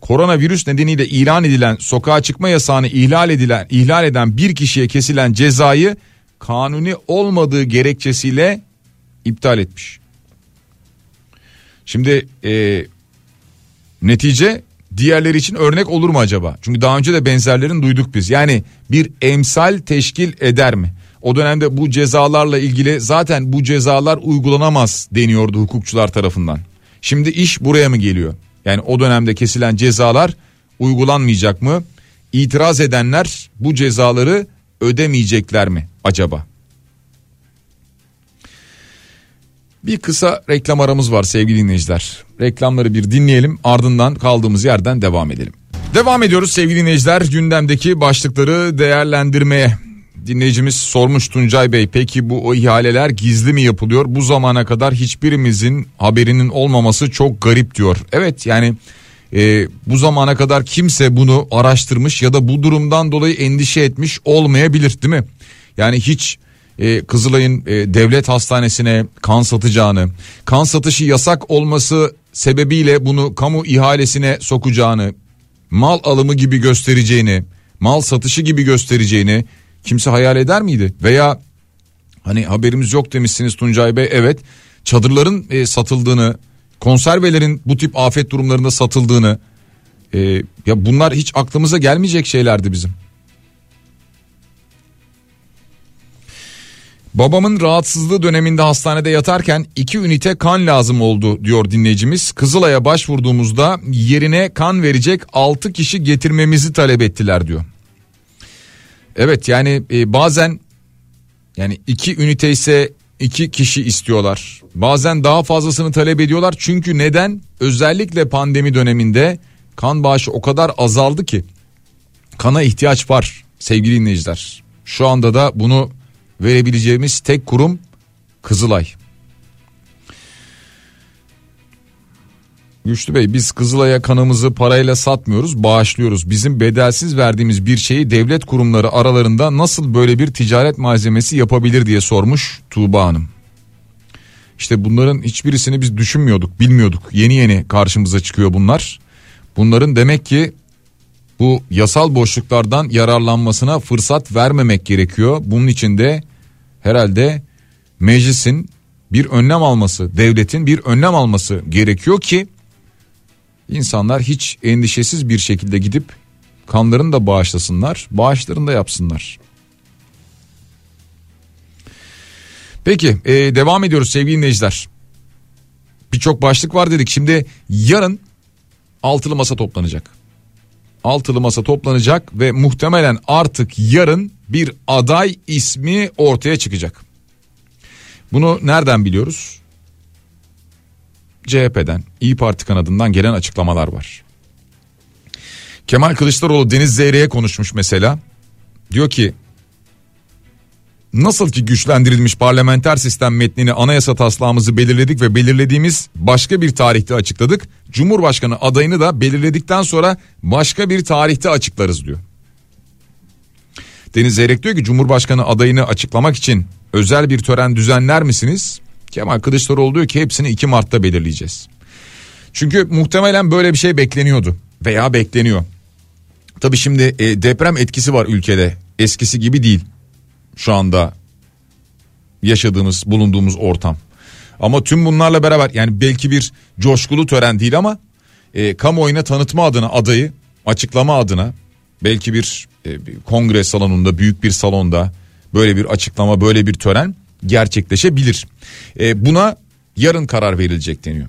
koronavirüs nedeniyle ilan edilen sokağa çıkma yasağını ihlal edilen ihlal eden bir kişiye kesilen cezayı kanuni olmadığı gerekçesiyle iptal etmiş. Şimdi e, netice diğerleri için örnek olur mu acaba? Çünkü daha önce de benzerlerini duyduk biz. Yani bir emsal teşkil eder mi? O dönemde bu cezalarla ilgili zaten bu cezalar uygulanamaz deniyordu hukukçular tarafından. Şimdi iş buraya mı geliyor? Yani o dönemde kesilen cezalar uygulanmayacak mı? İtiraz edenler bu cezaları ödemeyecekler mi acaba? Bir kısa reklam aramız var sevgili dinleyiciler. Reklamları bir dinleyelim ardından kaldığımız yerden devam edelim. Devam ediyoruz sevgili dinleyiciler gündemdeki başlıkları değerlendirmeye. Dinleyicimiz sormuş Tuncay Bey peki bu o ihaleler gizli mi yapılıyor? Bu zamana kadar hiçbirimizin haberinin olmaması çok garip diyor. Evet yani e, bu zamana kadar kimse bunu araştırmış ya da bu durumdan dolayı endişe etmiş olmayabilir değil mi? Yani hiç e, Kızılay'ın e, devlet hastanesine kan satacağını, kan satışı yasak olması sebebiyle bunu kamu ihalesine sokacağını, mal alımı gibi göstereceğini, mal satışı gibi göstereceğini kimse hayal eder miydi? Veya hani haberimiz yok demişsiniz Tuncay Bey evet çadırların e, satıldığını, konservelerin bu tip afet durumlarında satıldığını e, ya bunlar hiç aklımıza gelmeyecek şeylerdi bizim. Babamın rahatsızlığı döneminde hastanede yatarken iki ünite kan lazım oldu diyor dinleyicimiz. Kızılay'a başvurduğumuzda yerine kan verecek 6 kişi getirmemizi talep ettiler diyor. Evet yani e, bazen yani iki ünite ise iki kişi istiyorlar. Bazen daha fazlasını talep ediyorlar. Çünkü neden? Özellikle pandemi döneminde kan bağışı o kadar azaldı ki kana ihtiyaç var sevgili dinleyiciler. Şu anda da bunu verebileceğimiz tek kurum Kızılay. Güçlü Bey biz Kızılay'a kanımızı parayla satmıyoruz bağışlıyoruz. Bizim bedelsiz verdiğimiz bir şeyi devlet kurumları aralarında nasıl böyle bir ticaret malzemesi yapabilir diye sormuş Tuğba Hanım. İşte bunların hiçbirisini biz düşünmüyorduk bilmiyorduk yeni yeni karşımıza çıkıyor bunlar. Bunların demek ki bu yasal boşluklardan yararlanmasına fırsat vermemek gerekiyor. Bunun için de herhalde meclisin bir önlem alması, devletin bir önlem alması gerekiyor ki insanlar hiç endişesiz bir şekilde gidip kanlarını da bağışlasınlar, bağışlarını da yapsınlar. Peki e, devam ediyoruz sevgili dinleyiciler. Birçok başlık var dedik. Şimdi yarın altılı masa toplanacak. Altılı masa toplanacak ve muhtemelen artık yarın bir aday ismi ortaya çıkacak. Bunu nereden biliyoruz? CHP'den, İyi Parti kanadından gelen açıklamalar var. Kemal Kılıçdaroğlu Deniz Zeyre'ye konuşmuş mesela. Diyor ki Nasıl ki güçlendirilmiş parlamenter sistem metnini anayasa taslağımızı belirledik ve belirlediğimiz başka bir tarihte açıkladık. Cumhurbaşkanı adayını da belirledikten sonra başka bir tarihte açıklarız diyor. Deniz Zeyrek diyor ki Cumhurbaşkanı adayını açıklamak için özel bir tören düzenler misiniz? Kemal Kılıçdaroğlu diyor ki hepsini 2 Mart'ta belirleyeceğiz. Çünkü muhtemelen böyle bir şey bekleniyordu veya bekleniyor. Tabi şimdi e, deprem etkisi var ülkede eskisi gibi değil şu anda yaşadığımız bulunduğumuz ortam. Ama tüm bunlarla beraber yani belki bir coşkulu tören değil ama e, kamuoyuna tanıtma adına adayı açıklama adına belki bir, e, bir kongre salonunda büyük bir salonda böyle bir açıklama böyle bir tören gerçekleşebilir. E, buna yarın karar verilecek deniyor.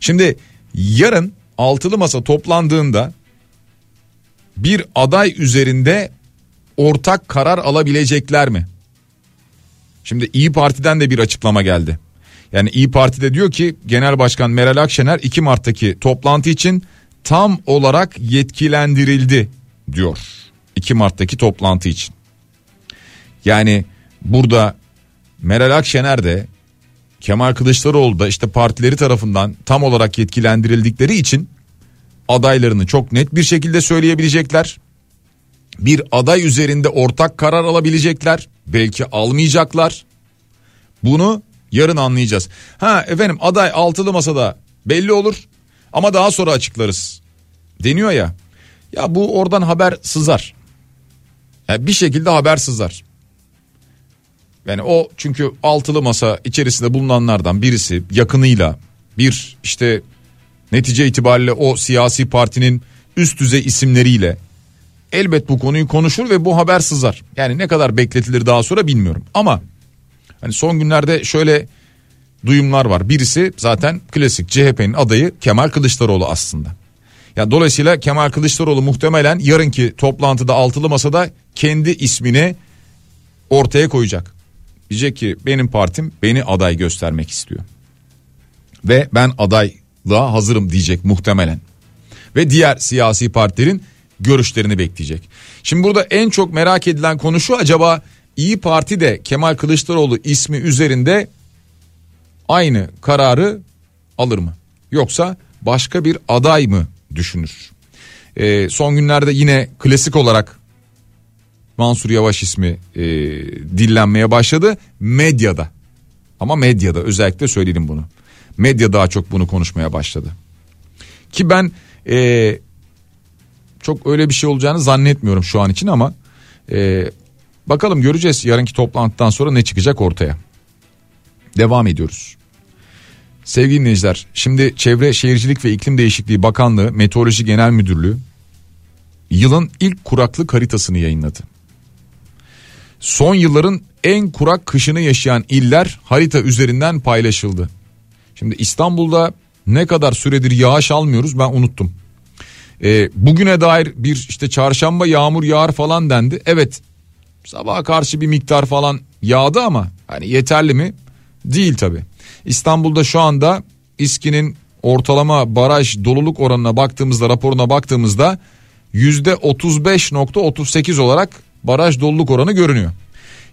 Şimdi yarın altılı masa toplandığında bir aday üzerinde ortak karar alabilecekler mi? Şimdi İyi Parti'den de bir açıklama geldi. Yani İyi Parti'de diyor ki Genel Başkan Meral Akşener 2 Mart'taki toplantı için tam olarak yetkilendirildi diyor. 2 Mart'taki toplantı için. Yani burada Meral Akşener de Kemal Kılıçdaroğlu da işte partileri tarafından tam olarak yetkilendirildikleri için adaylarını çok net bir şekilde söyleyebilecekler bir aday üzerinde ortak karar alabilecekler. Belki almayacaklar. Bunu yarın anlayacağız. Ha efendim aday altılı masada belli olur ama daha sonra açıklarız. Deniyor ya. Ya bu oradan haber sızar. Yani bir şekilde haber sızar. Yani o çünkü altılı masa içerisinde bulunanlardan birisi yakınıyla bir işte netice itibariyle o siyasi partinin üst düzey isimleriyle elbet bu konuyu konuşur ve bu haber sızar. Yani ne kadar bekletilir daha sonra bilmiyorum. Ama hani son günlerde şöyle duyumlar var. Birisi zaten klasik CHP'nin adayı Kemal Kılıçdaroğlu aslında. Ya dolayısıyla Kemal Kılıçdaroğlu muhtemelen yarınki toplantıda altılı masada kendi ismini ortaya koyacak. Diyecek ki benim partim beni aday göstermek istiyor. Ve ben adaylığa hazırım diyecek muhtemelen. Ve diğer siyasi partilerin görüşlerini bekleyecek. Şimdi burada en çok merak edilen konu şu acaba İyi Parti de Kemal Kılıçdaroğlu ismi üzerinde aynı kararı alır mı? Yoksa başka bir aday mı düşünür? Ee, son günlerde yine klasik olarak Mansur Yavaş ismi e, dillenmeye başladı medyada. Ama medyada özellikle söyledim bunu. Medya daha çok bunu konuşmaya başladı. Ki ben e, çok öyle bir şey olacağını zannetmiyorum şu an için ama e, bakalım göreceğiz yarınki toplantıdan sonra ne çıkacak ortaya. Devam ediyoruz. Sevgili dinleyiciler şimdi Çevre Şehircilik ve İklim Değişikliği Bakanlığı Meteoroloji Genel Müdürlüğü yılın ilk kuraklık haritasını yayınladı. Son yılların en kurak kışını yaşayan iller harita üzerinden paylaşıldı. Şimdi İstanbul'da ne kadar süredir yağış almıyoruz ben unuttum. Ee, bugüne dair bir işte çarşamba yağmur yağar falan dendi. Evet sabaha karşı bir miktar falan yağdı ama hani yeterli mi? Değil tabi. İstanbul'da şu anda İSKİ'nin ortalama baraj doluluk oranına baktığımızda raporuna baktığımızda %35.38 olarak baraj doluluk oranı görünüyor.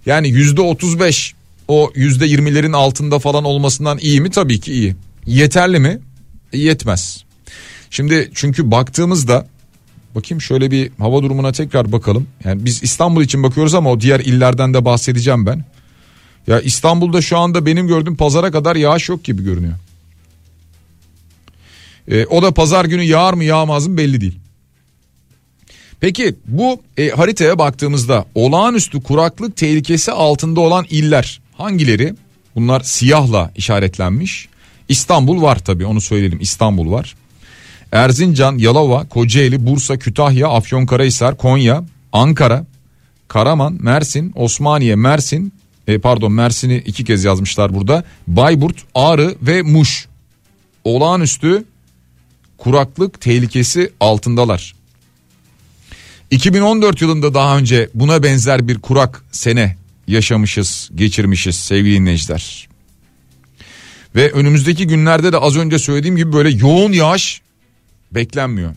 Yani %35 o %20'lerin altında falan olmasından iyi mi? Tabii ki iyi. Yeterli mi? Yetmez. Şimdi çünkü baktığımızda bakayım şöyle bir hava durumuna tekrar bakalım. Yani biz İstanbul için bakıyoruz ama o diğer illerden de bahsedeceğim ben. Ya İstanbul'da şu anda benim gördüğüm pazara kadar yağış yok gibi görünüyor. E, o da pazar günü yağar mı yağmaz mı belli değil. Peki bu e, haritaya baktığımızda olağanüstü kuraklık tehlikesi altında olan iller hangileri? Bunlar siyahla işaretlenmiş. İstanbul var tabii onu söyleyelim İstanbul var. Erzincan, Yalova, Kocaeli, Bursa, Kütahya, Afyonkarahisar, Konya, Ankara, Karaman, Mersin, Osmaniye, Mersin, e, pardon Mersin'i iki kez yazmışlar burada. Bayburt, Ağrı ve Muş. Olağanüstü kuraklık tehlikesi altındalar. 2014 yılında daha önce buna benzer bir kurak sene yaşamışız, geçirmişiz sevgili dinleyiciler. Ve önümüzdeki günlerde de az önce söylediğim gibi böyle yoğun yağış beklenmiyor.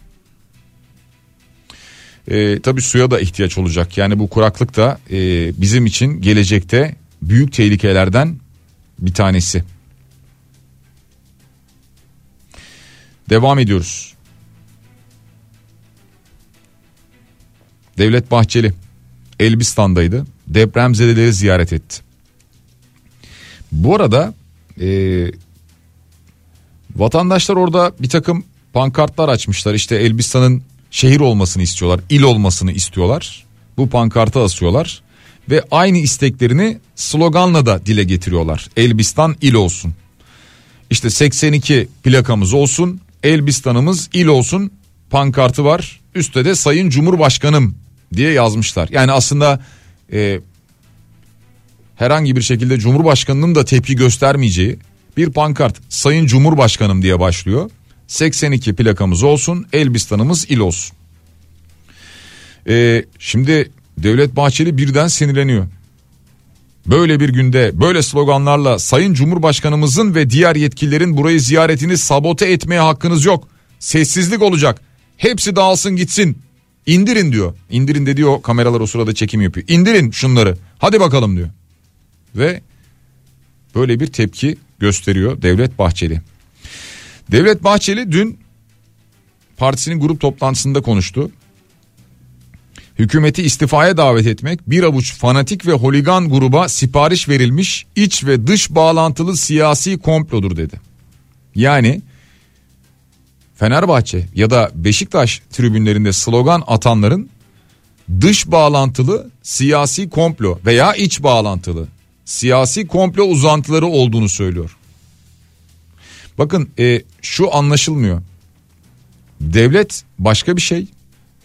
Ee, tabii suya da ihtiyaç olacak. Yani bu kuraklık da e, bizim için gelecekte büyük tehlikelerden bir tanesi. Devam ediyoruz. Devlet Bahçeli Elbistan'daydı. Depremzedeleri ziyaret etti. Bu arada e, vatandaşlar orada bir takım pankartlar açmışlar. İşte Elbistan'ın şehir olmasını istiyorlar, il olmasını istiyorlar. Bu pankartı asıyorlar ve aynı isteklerini sloganla da dile getiriyorlar. Elbistan il olsun. İşte 82 plakamız olsun, Elbistan'ımız il olsun pankartı var. Üstte de Sayın Cumhurbaşkanım diye yazmışlar. Yani aslında e, herhangi bir şekilde Cumhurbaşkanının da tepki göstermeyeceği bir pankart Sayın Cumhurbaşkanım diye başlıyor. 82 plakamız olsun Elbistan'ımız il olsun. E, şimdi Devlet Bahçeli birden sinirleniyor. Böyle bir günde böyle sloganlarla Sayın Cumhurbaşkanımızın ve diğer yetkililerin burayı ziyaretini sabote etmeye hakkınız yok. Sessizlik olacak. Hepsi dağılsın gitsin. İndirin diyor. İndirin de diyor kameralar o sırada çekim yapıyor. İndirin şunları. Hadi bakalım diyor. Ve böyle bir tepki gösteriyor Devlet Bahçeli. Devlet Bahçeli dün partisinin grup toplantısında konuştu. Hükümeti istifaya davet etmek bir avuç fanatik ve holigan gruba sipariş verilmiş iç ve dış bağlantılı siyasi komplodur dedi. Yani Fenerbahçe ya da Beşiktaş tribünlerinde slogan atanların dış bağlantılı siyasi komplo veya iç bağlantılı siyasi komplo uzantıları olduğunu söylüyor. Bakın e, şu anlaşılmıyor. Devlet başka bir şey,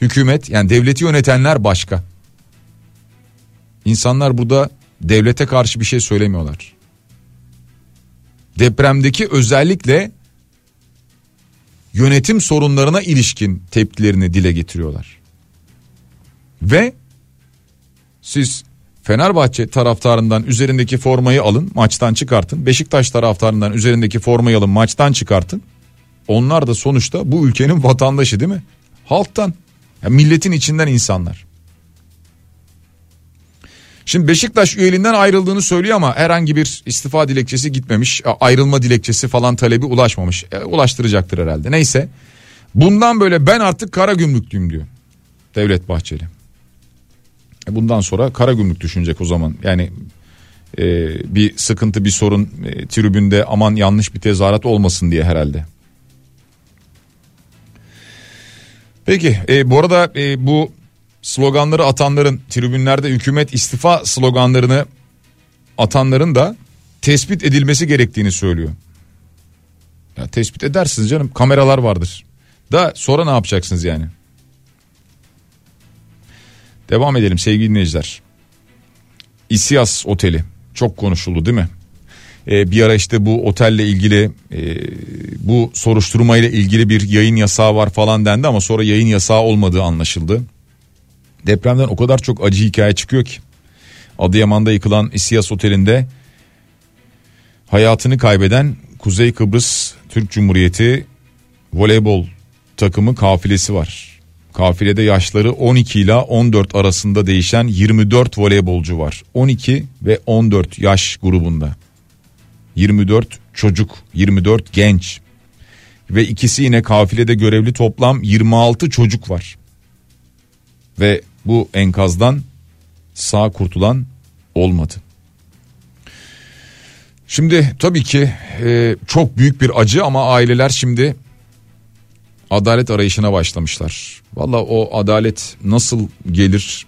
hükümet yani devleti yönetenler başka. İnsanlar burada devlete karşı bir şey söylemiyorlar. Depremdeki özellikle yönetim sorunlarına ilişkin tepkilerini dile getiriyorlar. Ve siz Fenerbahçe taraftarından üzerindeki formayı alın maçtan çıkartın. Beşiktaş taraftarından üzerindeki formayı alın maçtan çıkartın. Onlar da sonuçta bu ülkenin vatandaşı değil mi? Halktan, yani milletin içinden insanlar. Şimdi Beşiktaş üyeliğinden ayrıldığını söylüyor ama herhangi bir istifa dilekçesi gitmemiş. Ayrılma dilekçesi falan talebi ulaşmamış. E, ulaştıracaktır herhalde. Neyse. Bundan böyle ben artık kara gümrüklüyüm diyor. Devlet Bahçeli. E bundan sonra kara gümrük düşünecek o zaman. Yani e, bir sıkıntı bir sorun e, tribünde aman yanlış bir tezahürat olmasın diye herhalde. Peki e, bu arada e, bu sloganları atanların tribünlerde hükümet istifa sloganlarını atanların da tespit edilmesi gerektiğini söylüyor. Ya tespit edersiniz canım kameralar vardır. Da sonra ne yapacaksınız yani? Devam edelim sevgili dinleyiciler. İsias Oteli çok konuşuldu değil mi? Ee, bir ara işte bu otelle ilgili e, bu soruşturmayla ilgili bir yayın yasağı var falan dendi ama sonra yayın yasağı olmadığı anlaşıldı. Depremden o kadar çok acı hikaye çıkıyor ki. Adıyaman'da yıkılan İsias Oteli'nde hayatını kaybeden Kuzey Kıbrıs Türk Cumhuriyeti voleybol takımı kafilesi var. Kafilede yaşları 12 ile 14 arasında değişen 24 voleybolcu var. 12 ve 14 yaş grubunda. 24 çocuk, 24 genç ve ikisi yine kafilede görevli toplam 26 çocuk var. Ve bu enkazdan sağ kurtulan olmadı. Şimdi tabii ki e, çok büyük bir acı ama aileler şimdi adalet arayışına başlamışlar. Valla o adalet nasıl gelir?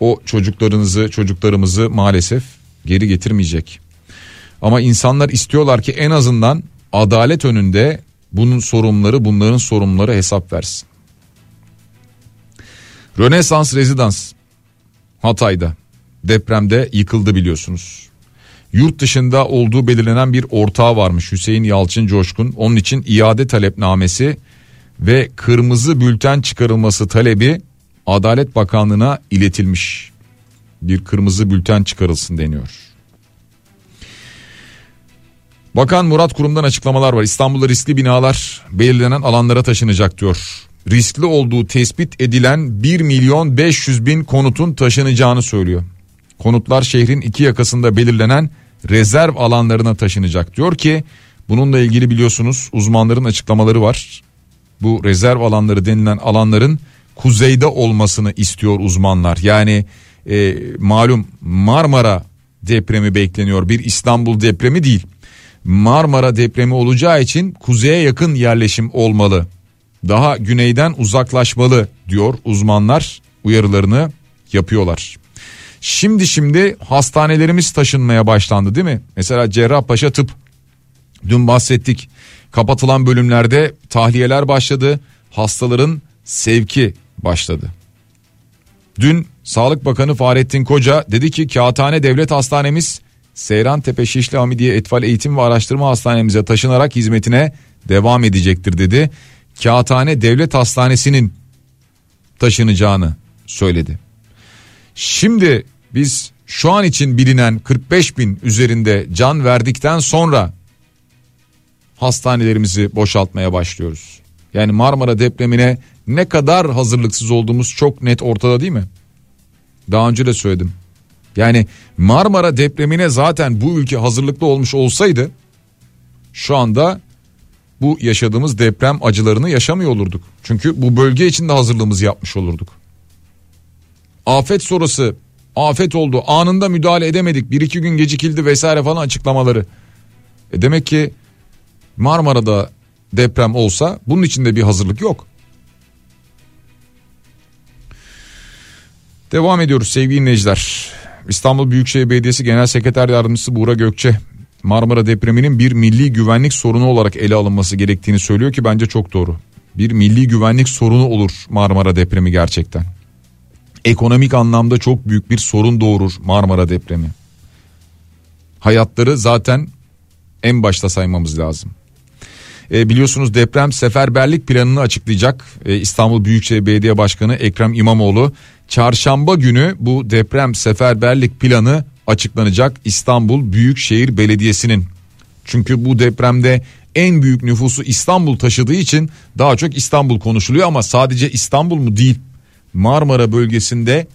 O çocuklarınızı, çocuklarımızı maalesef geri getirmeyecek. Ama insanlar istiyorlar ki en azından adalet önünde bunun sorumluları, bunların sorumluları hesap versin. Rönesans Rezidans Hatay'da depremde yıkıldı biliyorsunuz. Yurt dışında olduğu belirlenen bir ortağı varmış Hüseyin Yalçın Coşkun. Onun için iade talepnamesi ve kırmızı bülten çıkarılması talebi Adalet Bakanlığı'na iletilmiş. Bir kırmızı bülten çıkarılsın deniyor. Bakan Murat Kurum'dan açıklamalar var. İstanbul'da riskli binalar belirlenen alanlara taşınacak diyor. Riskli olduğu tespit edilen 1 milyon 500 bin konutun taşınacağını söylüyor. Konutlar şehrin iki yakasında belirlenen rezerv alanlarına taşınacak. Diyor ki bununla ilgili biliyorsunuz uzmanların açıklamaları var. Bu rezerv alanları denilen alanların kuzeyde olmasını istiyor uzmanlar. Yani e, malum Marmara depremi bekleniyor bir İstanbul depremi değil. Marmara depremi olacağı için kuzeye yakın yerleşim olmalı. Daha güneyden uzaklaşmalı diyor uzmanlar uyarılarını yapıyorlar. Şimdi şimdi hastanelerimiz taşınmaya başlandı değil mi? Mesela Cerrahpaşa Tıp dün bahsettik. Kapatılan bölümlerde tahliyeler başladı. Hastaların sevki başladı. Dün Sağlık Bakanı Fahrettin Koca dedi ki Kağıthane Devlet Hastanemiz Seyran Tepe Şişli Hamidiye Etfal Eğitim ve Araştırma Hastanemize taşınarak hizmetine devam edecektir dedi. Kağıthane Devlet Hastanesi'nin taşınacağını söyledi. Şimdi biz şu an için bilinen 45 bin üzerinde can verdikten sonra hastanelerimizi boşaltmaya başlıyoruz. Yani Marmara depremine ne kadar hazırlıksız olduğumuz çok net ortada değil mi? Daha önce de söyledim. Yani Marmara depremine zaten bu ülke hazırlıklı olmuş olsaydı şu anda bu yaşadığımız deprem acılarını yaşamıyor olurduk. Çünkü bu bölge için de hazırlığımızı yapmış olurduk. Afet sonrası afet oldu anında müdahale edemedik bir iki gün gecikildi vesaire falan açıklamaları. E demek ki Marmara'da deprem olsa bunun içinde bir hazırlık yok. Devam ediyoruz sevgili dinleyiciler. İstanbul Büyükşehir Belediyesi Genel Sekreter Yardımcısı Buğra Gökçe Marmara depreminin bir milli güvenlik sorunu olarak ele alınması gerektiğini söylüyor ki bence çok doğru. Bir milli güvenlik sorunu olur Marmara depremi gerçekten. Ekonomik anlamda çok büyük bir sorun doğurur Marmara depremi. Hayatları zaten en başta saymamız lazım. E, biliyorsunuz deprem seferberlik planını açıklayacak e, İstanbul Büyükşehir Belediye Başkanı Ekrem İmamoğlu. Çarşamba günü bu deprem seferberlik planı açıklanacak İstanbul Büyükşehir Belediyesi'nin. Çünkü bu depremde en büyük nüfusu İstanbul taşıdığı için daha çok İstanbul konuşuluyor ama sadece İstanbul mu değil. Marmara bölgesinde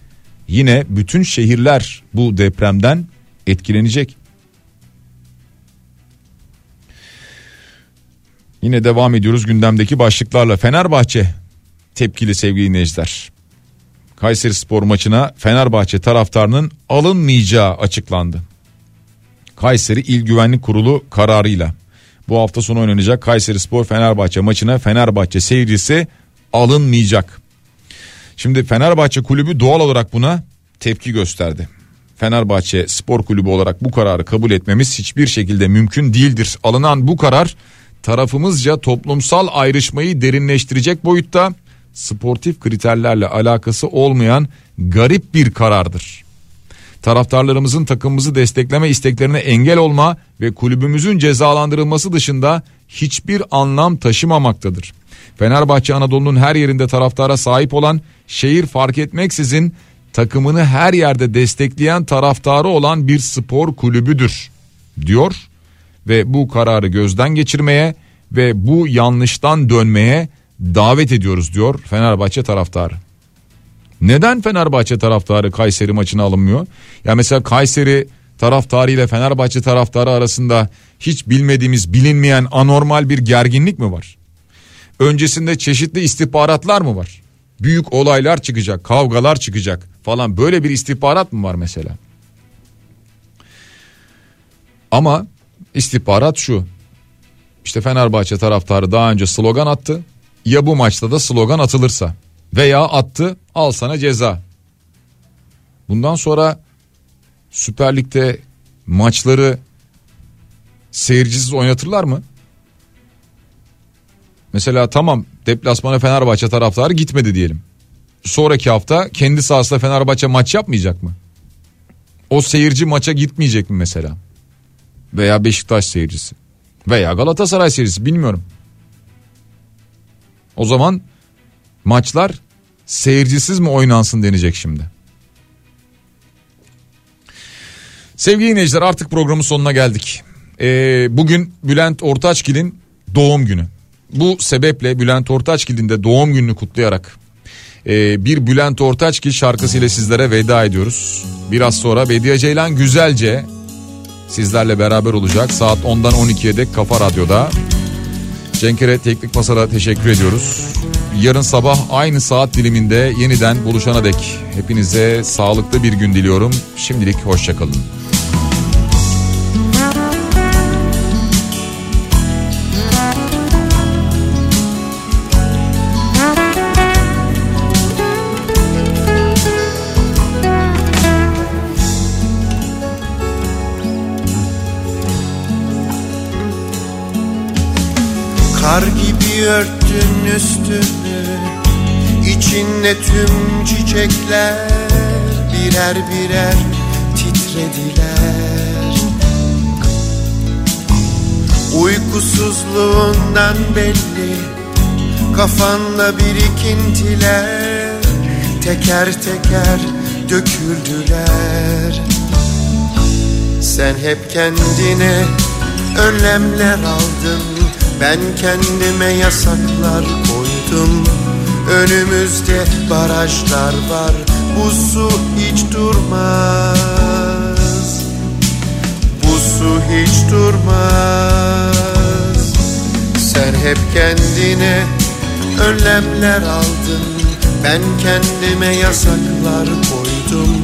yine bütün şehirler bu depremden etkilenecek. Yine devam ediyoruz gündemdeki başlıklarla. Fenerbahçe tepkili sevgili dinleyiciler. Kayseri Spor maçına Fenerbahçe taraftarının alınmayacağı açıklandı. Kayseri İl Güvenlik Kurulu kararıyla. Bu hafta sonu oynanacak Kayseri Spor Fenerbahçe maçına Fenerbahçe seyircisi alınmayacak. Şimdi Fenerbahçe kulübü doğal olarak buna tepki gösterdi. Fenerbahçe Spor Kulübü olarak bu kararı kabul etmemiz hiçbir şekilde mümkün değildir. Alınan bu karar tarafımızca toplumsal ayrışmayı derinleştirecek boyutta sportif kriterlerle alakası olmayan garip bir karardır. Taraftarlarımızın takımımızı destekleme isteklerine engel olma ve kulübümüzün cezalandırılması dışında hiçbir anlam taşımamaktadır. Fenerbahçe Anadolu'nun her yerinde taraftara sahip olan, şehir fark etmeksizin takımını her yerde destekleyen taraftarı olan bir spor kulübüdür diyor ve bu kararı gözden geçirmeye ve bu yanlıştan dönmeye davet ediyoruz diyor Fenerbahçe taraftarı. Neden Fenerbahçe taraftarı Kayseri maçına alınmıyor? Ya mesela Kayseri taraftarı ile Fenerbahçe taraftarı arasında hiç bilmediğimiz bilinmeyen anormal bir gerginlik mi var? Öncesinde çeşitli istihbaratlar mı var? Büyük olaylar çıkacak, kavgalar çıkacak falan böyle bir istihbarat mı var mesela? Ama istihbarat şu. İşte Fenerbahçe taraftarı daha önce slogan attı. Ya bu maçta da slogan atılırsa veya attı al sana ceza. Bundan sonra Süper Lig'de maçları seyircisiz oynatırlar mı? Mesela tamam deplasmana Fenerbahçe taraftarı gitmedi diyelim. Sonraki hafta kendi sahasında Fenerbahçe maç yapmayacak mı? O seyirci maça gitmeyecek mi mesela? Veya Beşiktaş seyircisi. Veya Galatasaray seyircisi bilmiyorum. O zaman maçlar seyircisiz mi oynansın denecek şimdi. Sevgili dinleyiciler artık programın sonuna geldik. Ee, bugün Bülent Ortaçgil'in doğum günü. Bu sebeple Bülent Ortaçgil'in de doğum gününü kutlayarak e, bir Bülent Ortaçgil şarkısıyla sizlere veda ediyoruz. Biraz sonra Bediye Ceylan güzelce sizlerle beraber olacak. Saat 10'dan 12'ye dek Kafa Radyo'da. Cenkere Teknik Masa'da teşekkür ediyoruz. Yarın sabah aynı saat diliminde yeniden buluşana dek hepinize sağlıklı bir gün diliyorum. Şimdilik hoşçakalın. Örttün üstünü. İçinde tüm çiçekler Birer birer titrediler. Uykusuzluğundan belli Kafanda birikintiler Teker teker döküldüler. Sen hep kendine önlemler aldın ben kendime yasaklar koydum. Önümüzde barajlar var. Bu su hiç durmaz. Bu su hiç durmaz. Sen hep kendine önlemler aldın. Ben kendime yasaklar koydum.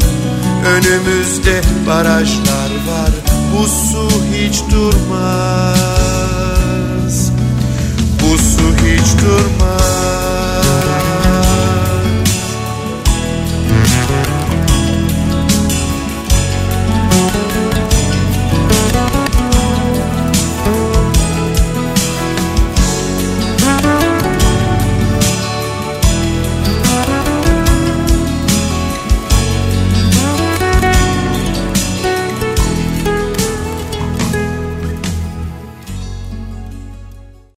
Önümüzde barajlar var. Bu su hiç durmaz hiç durma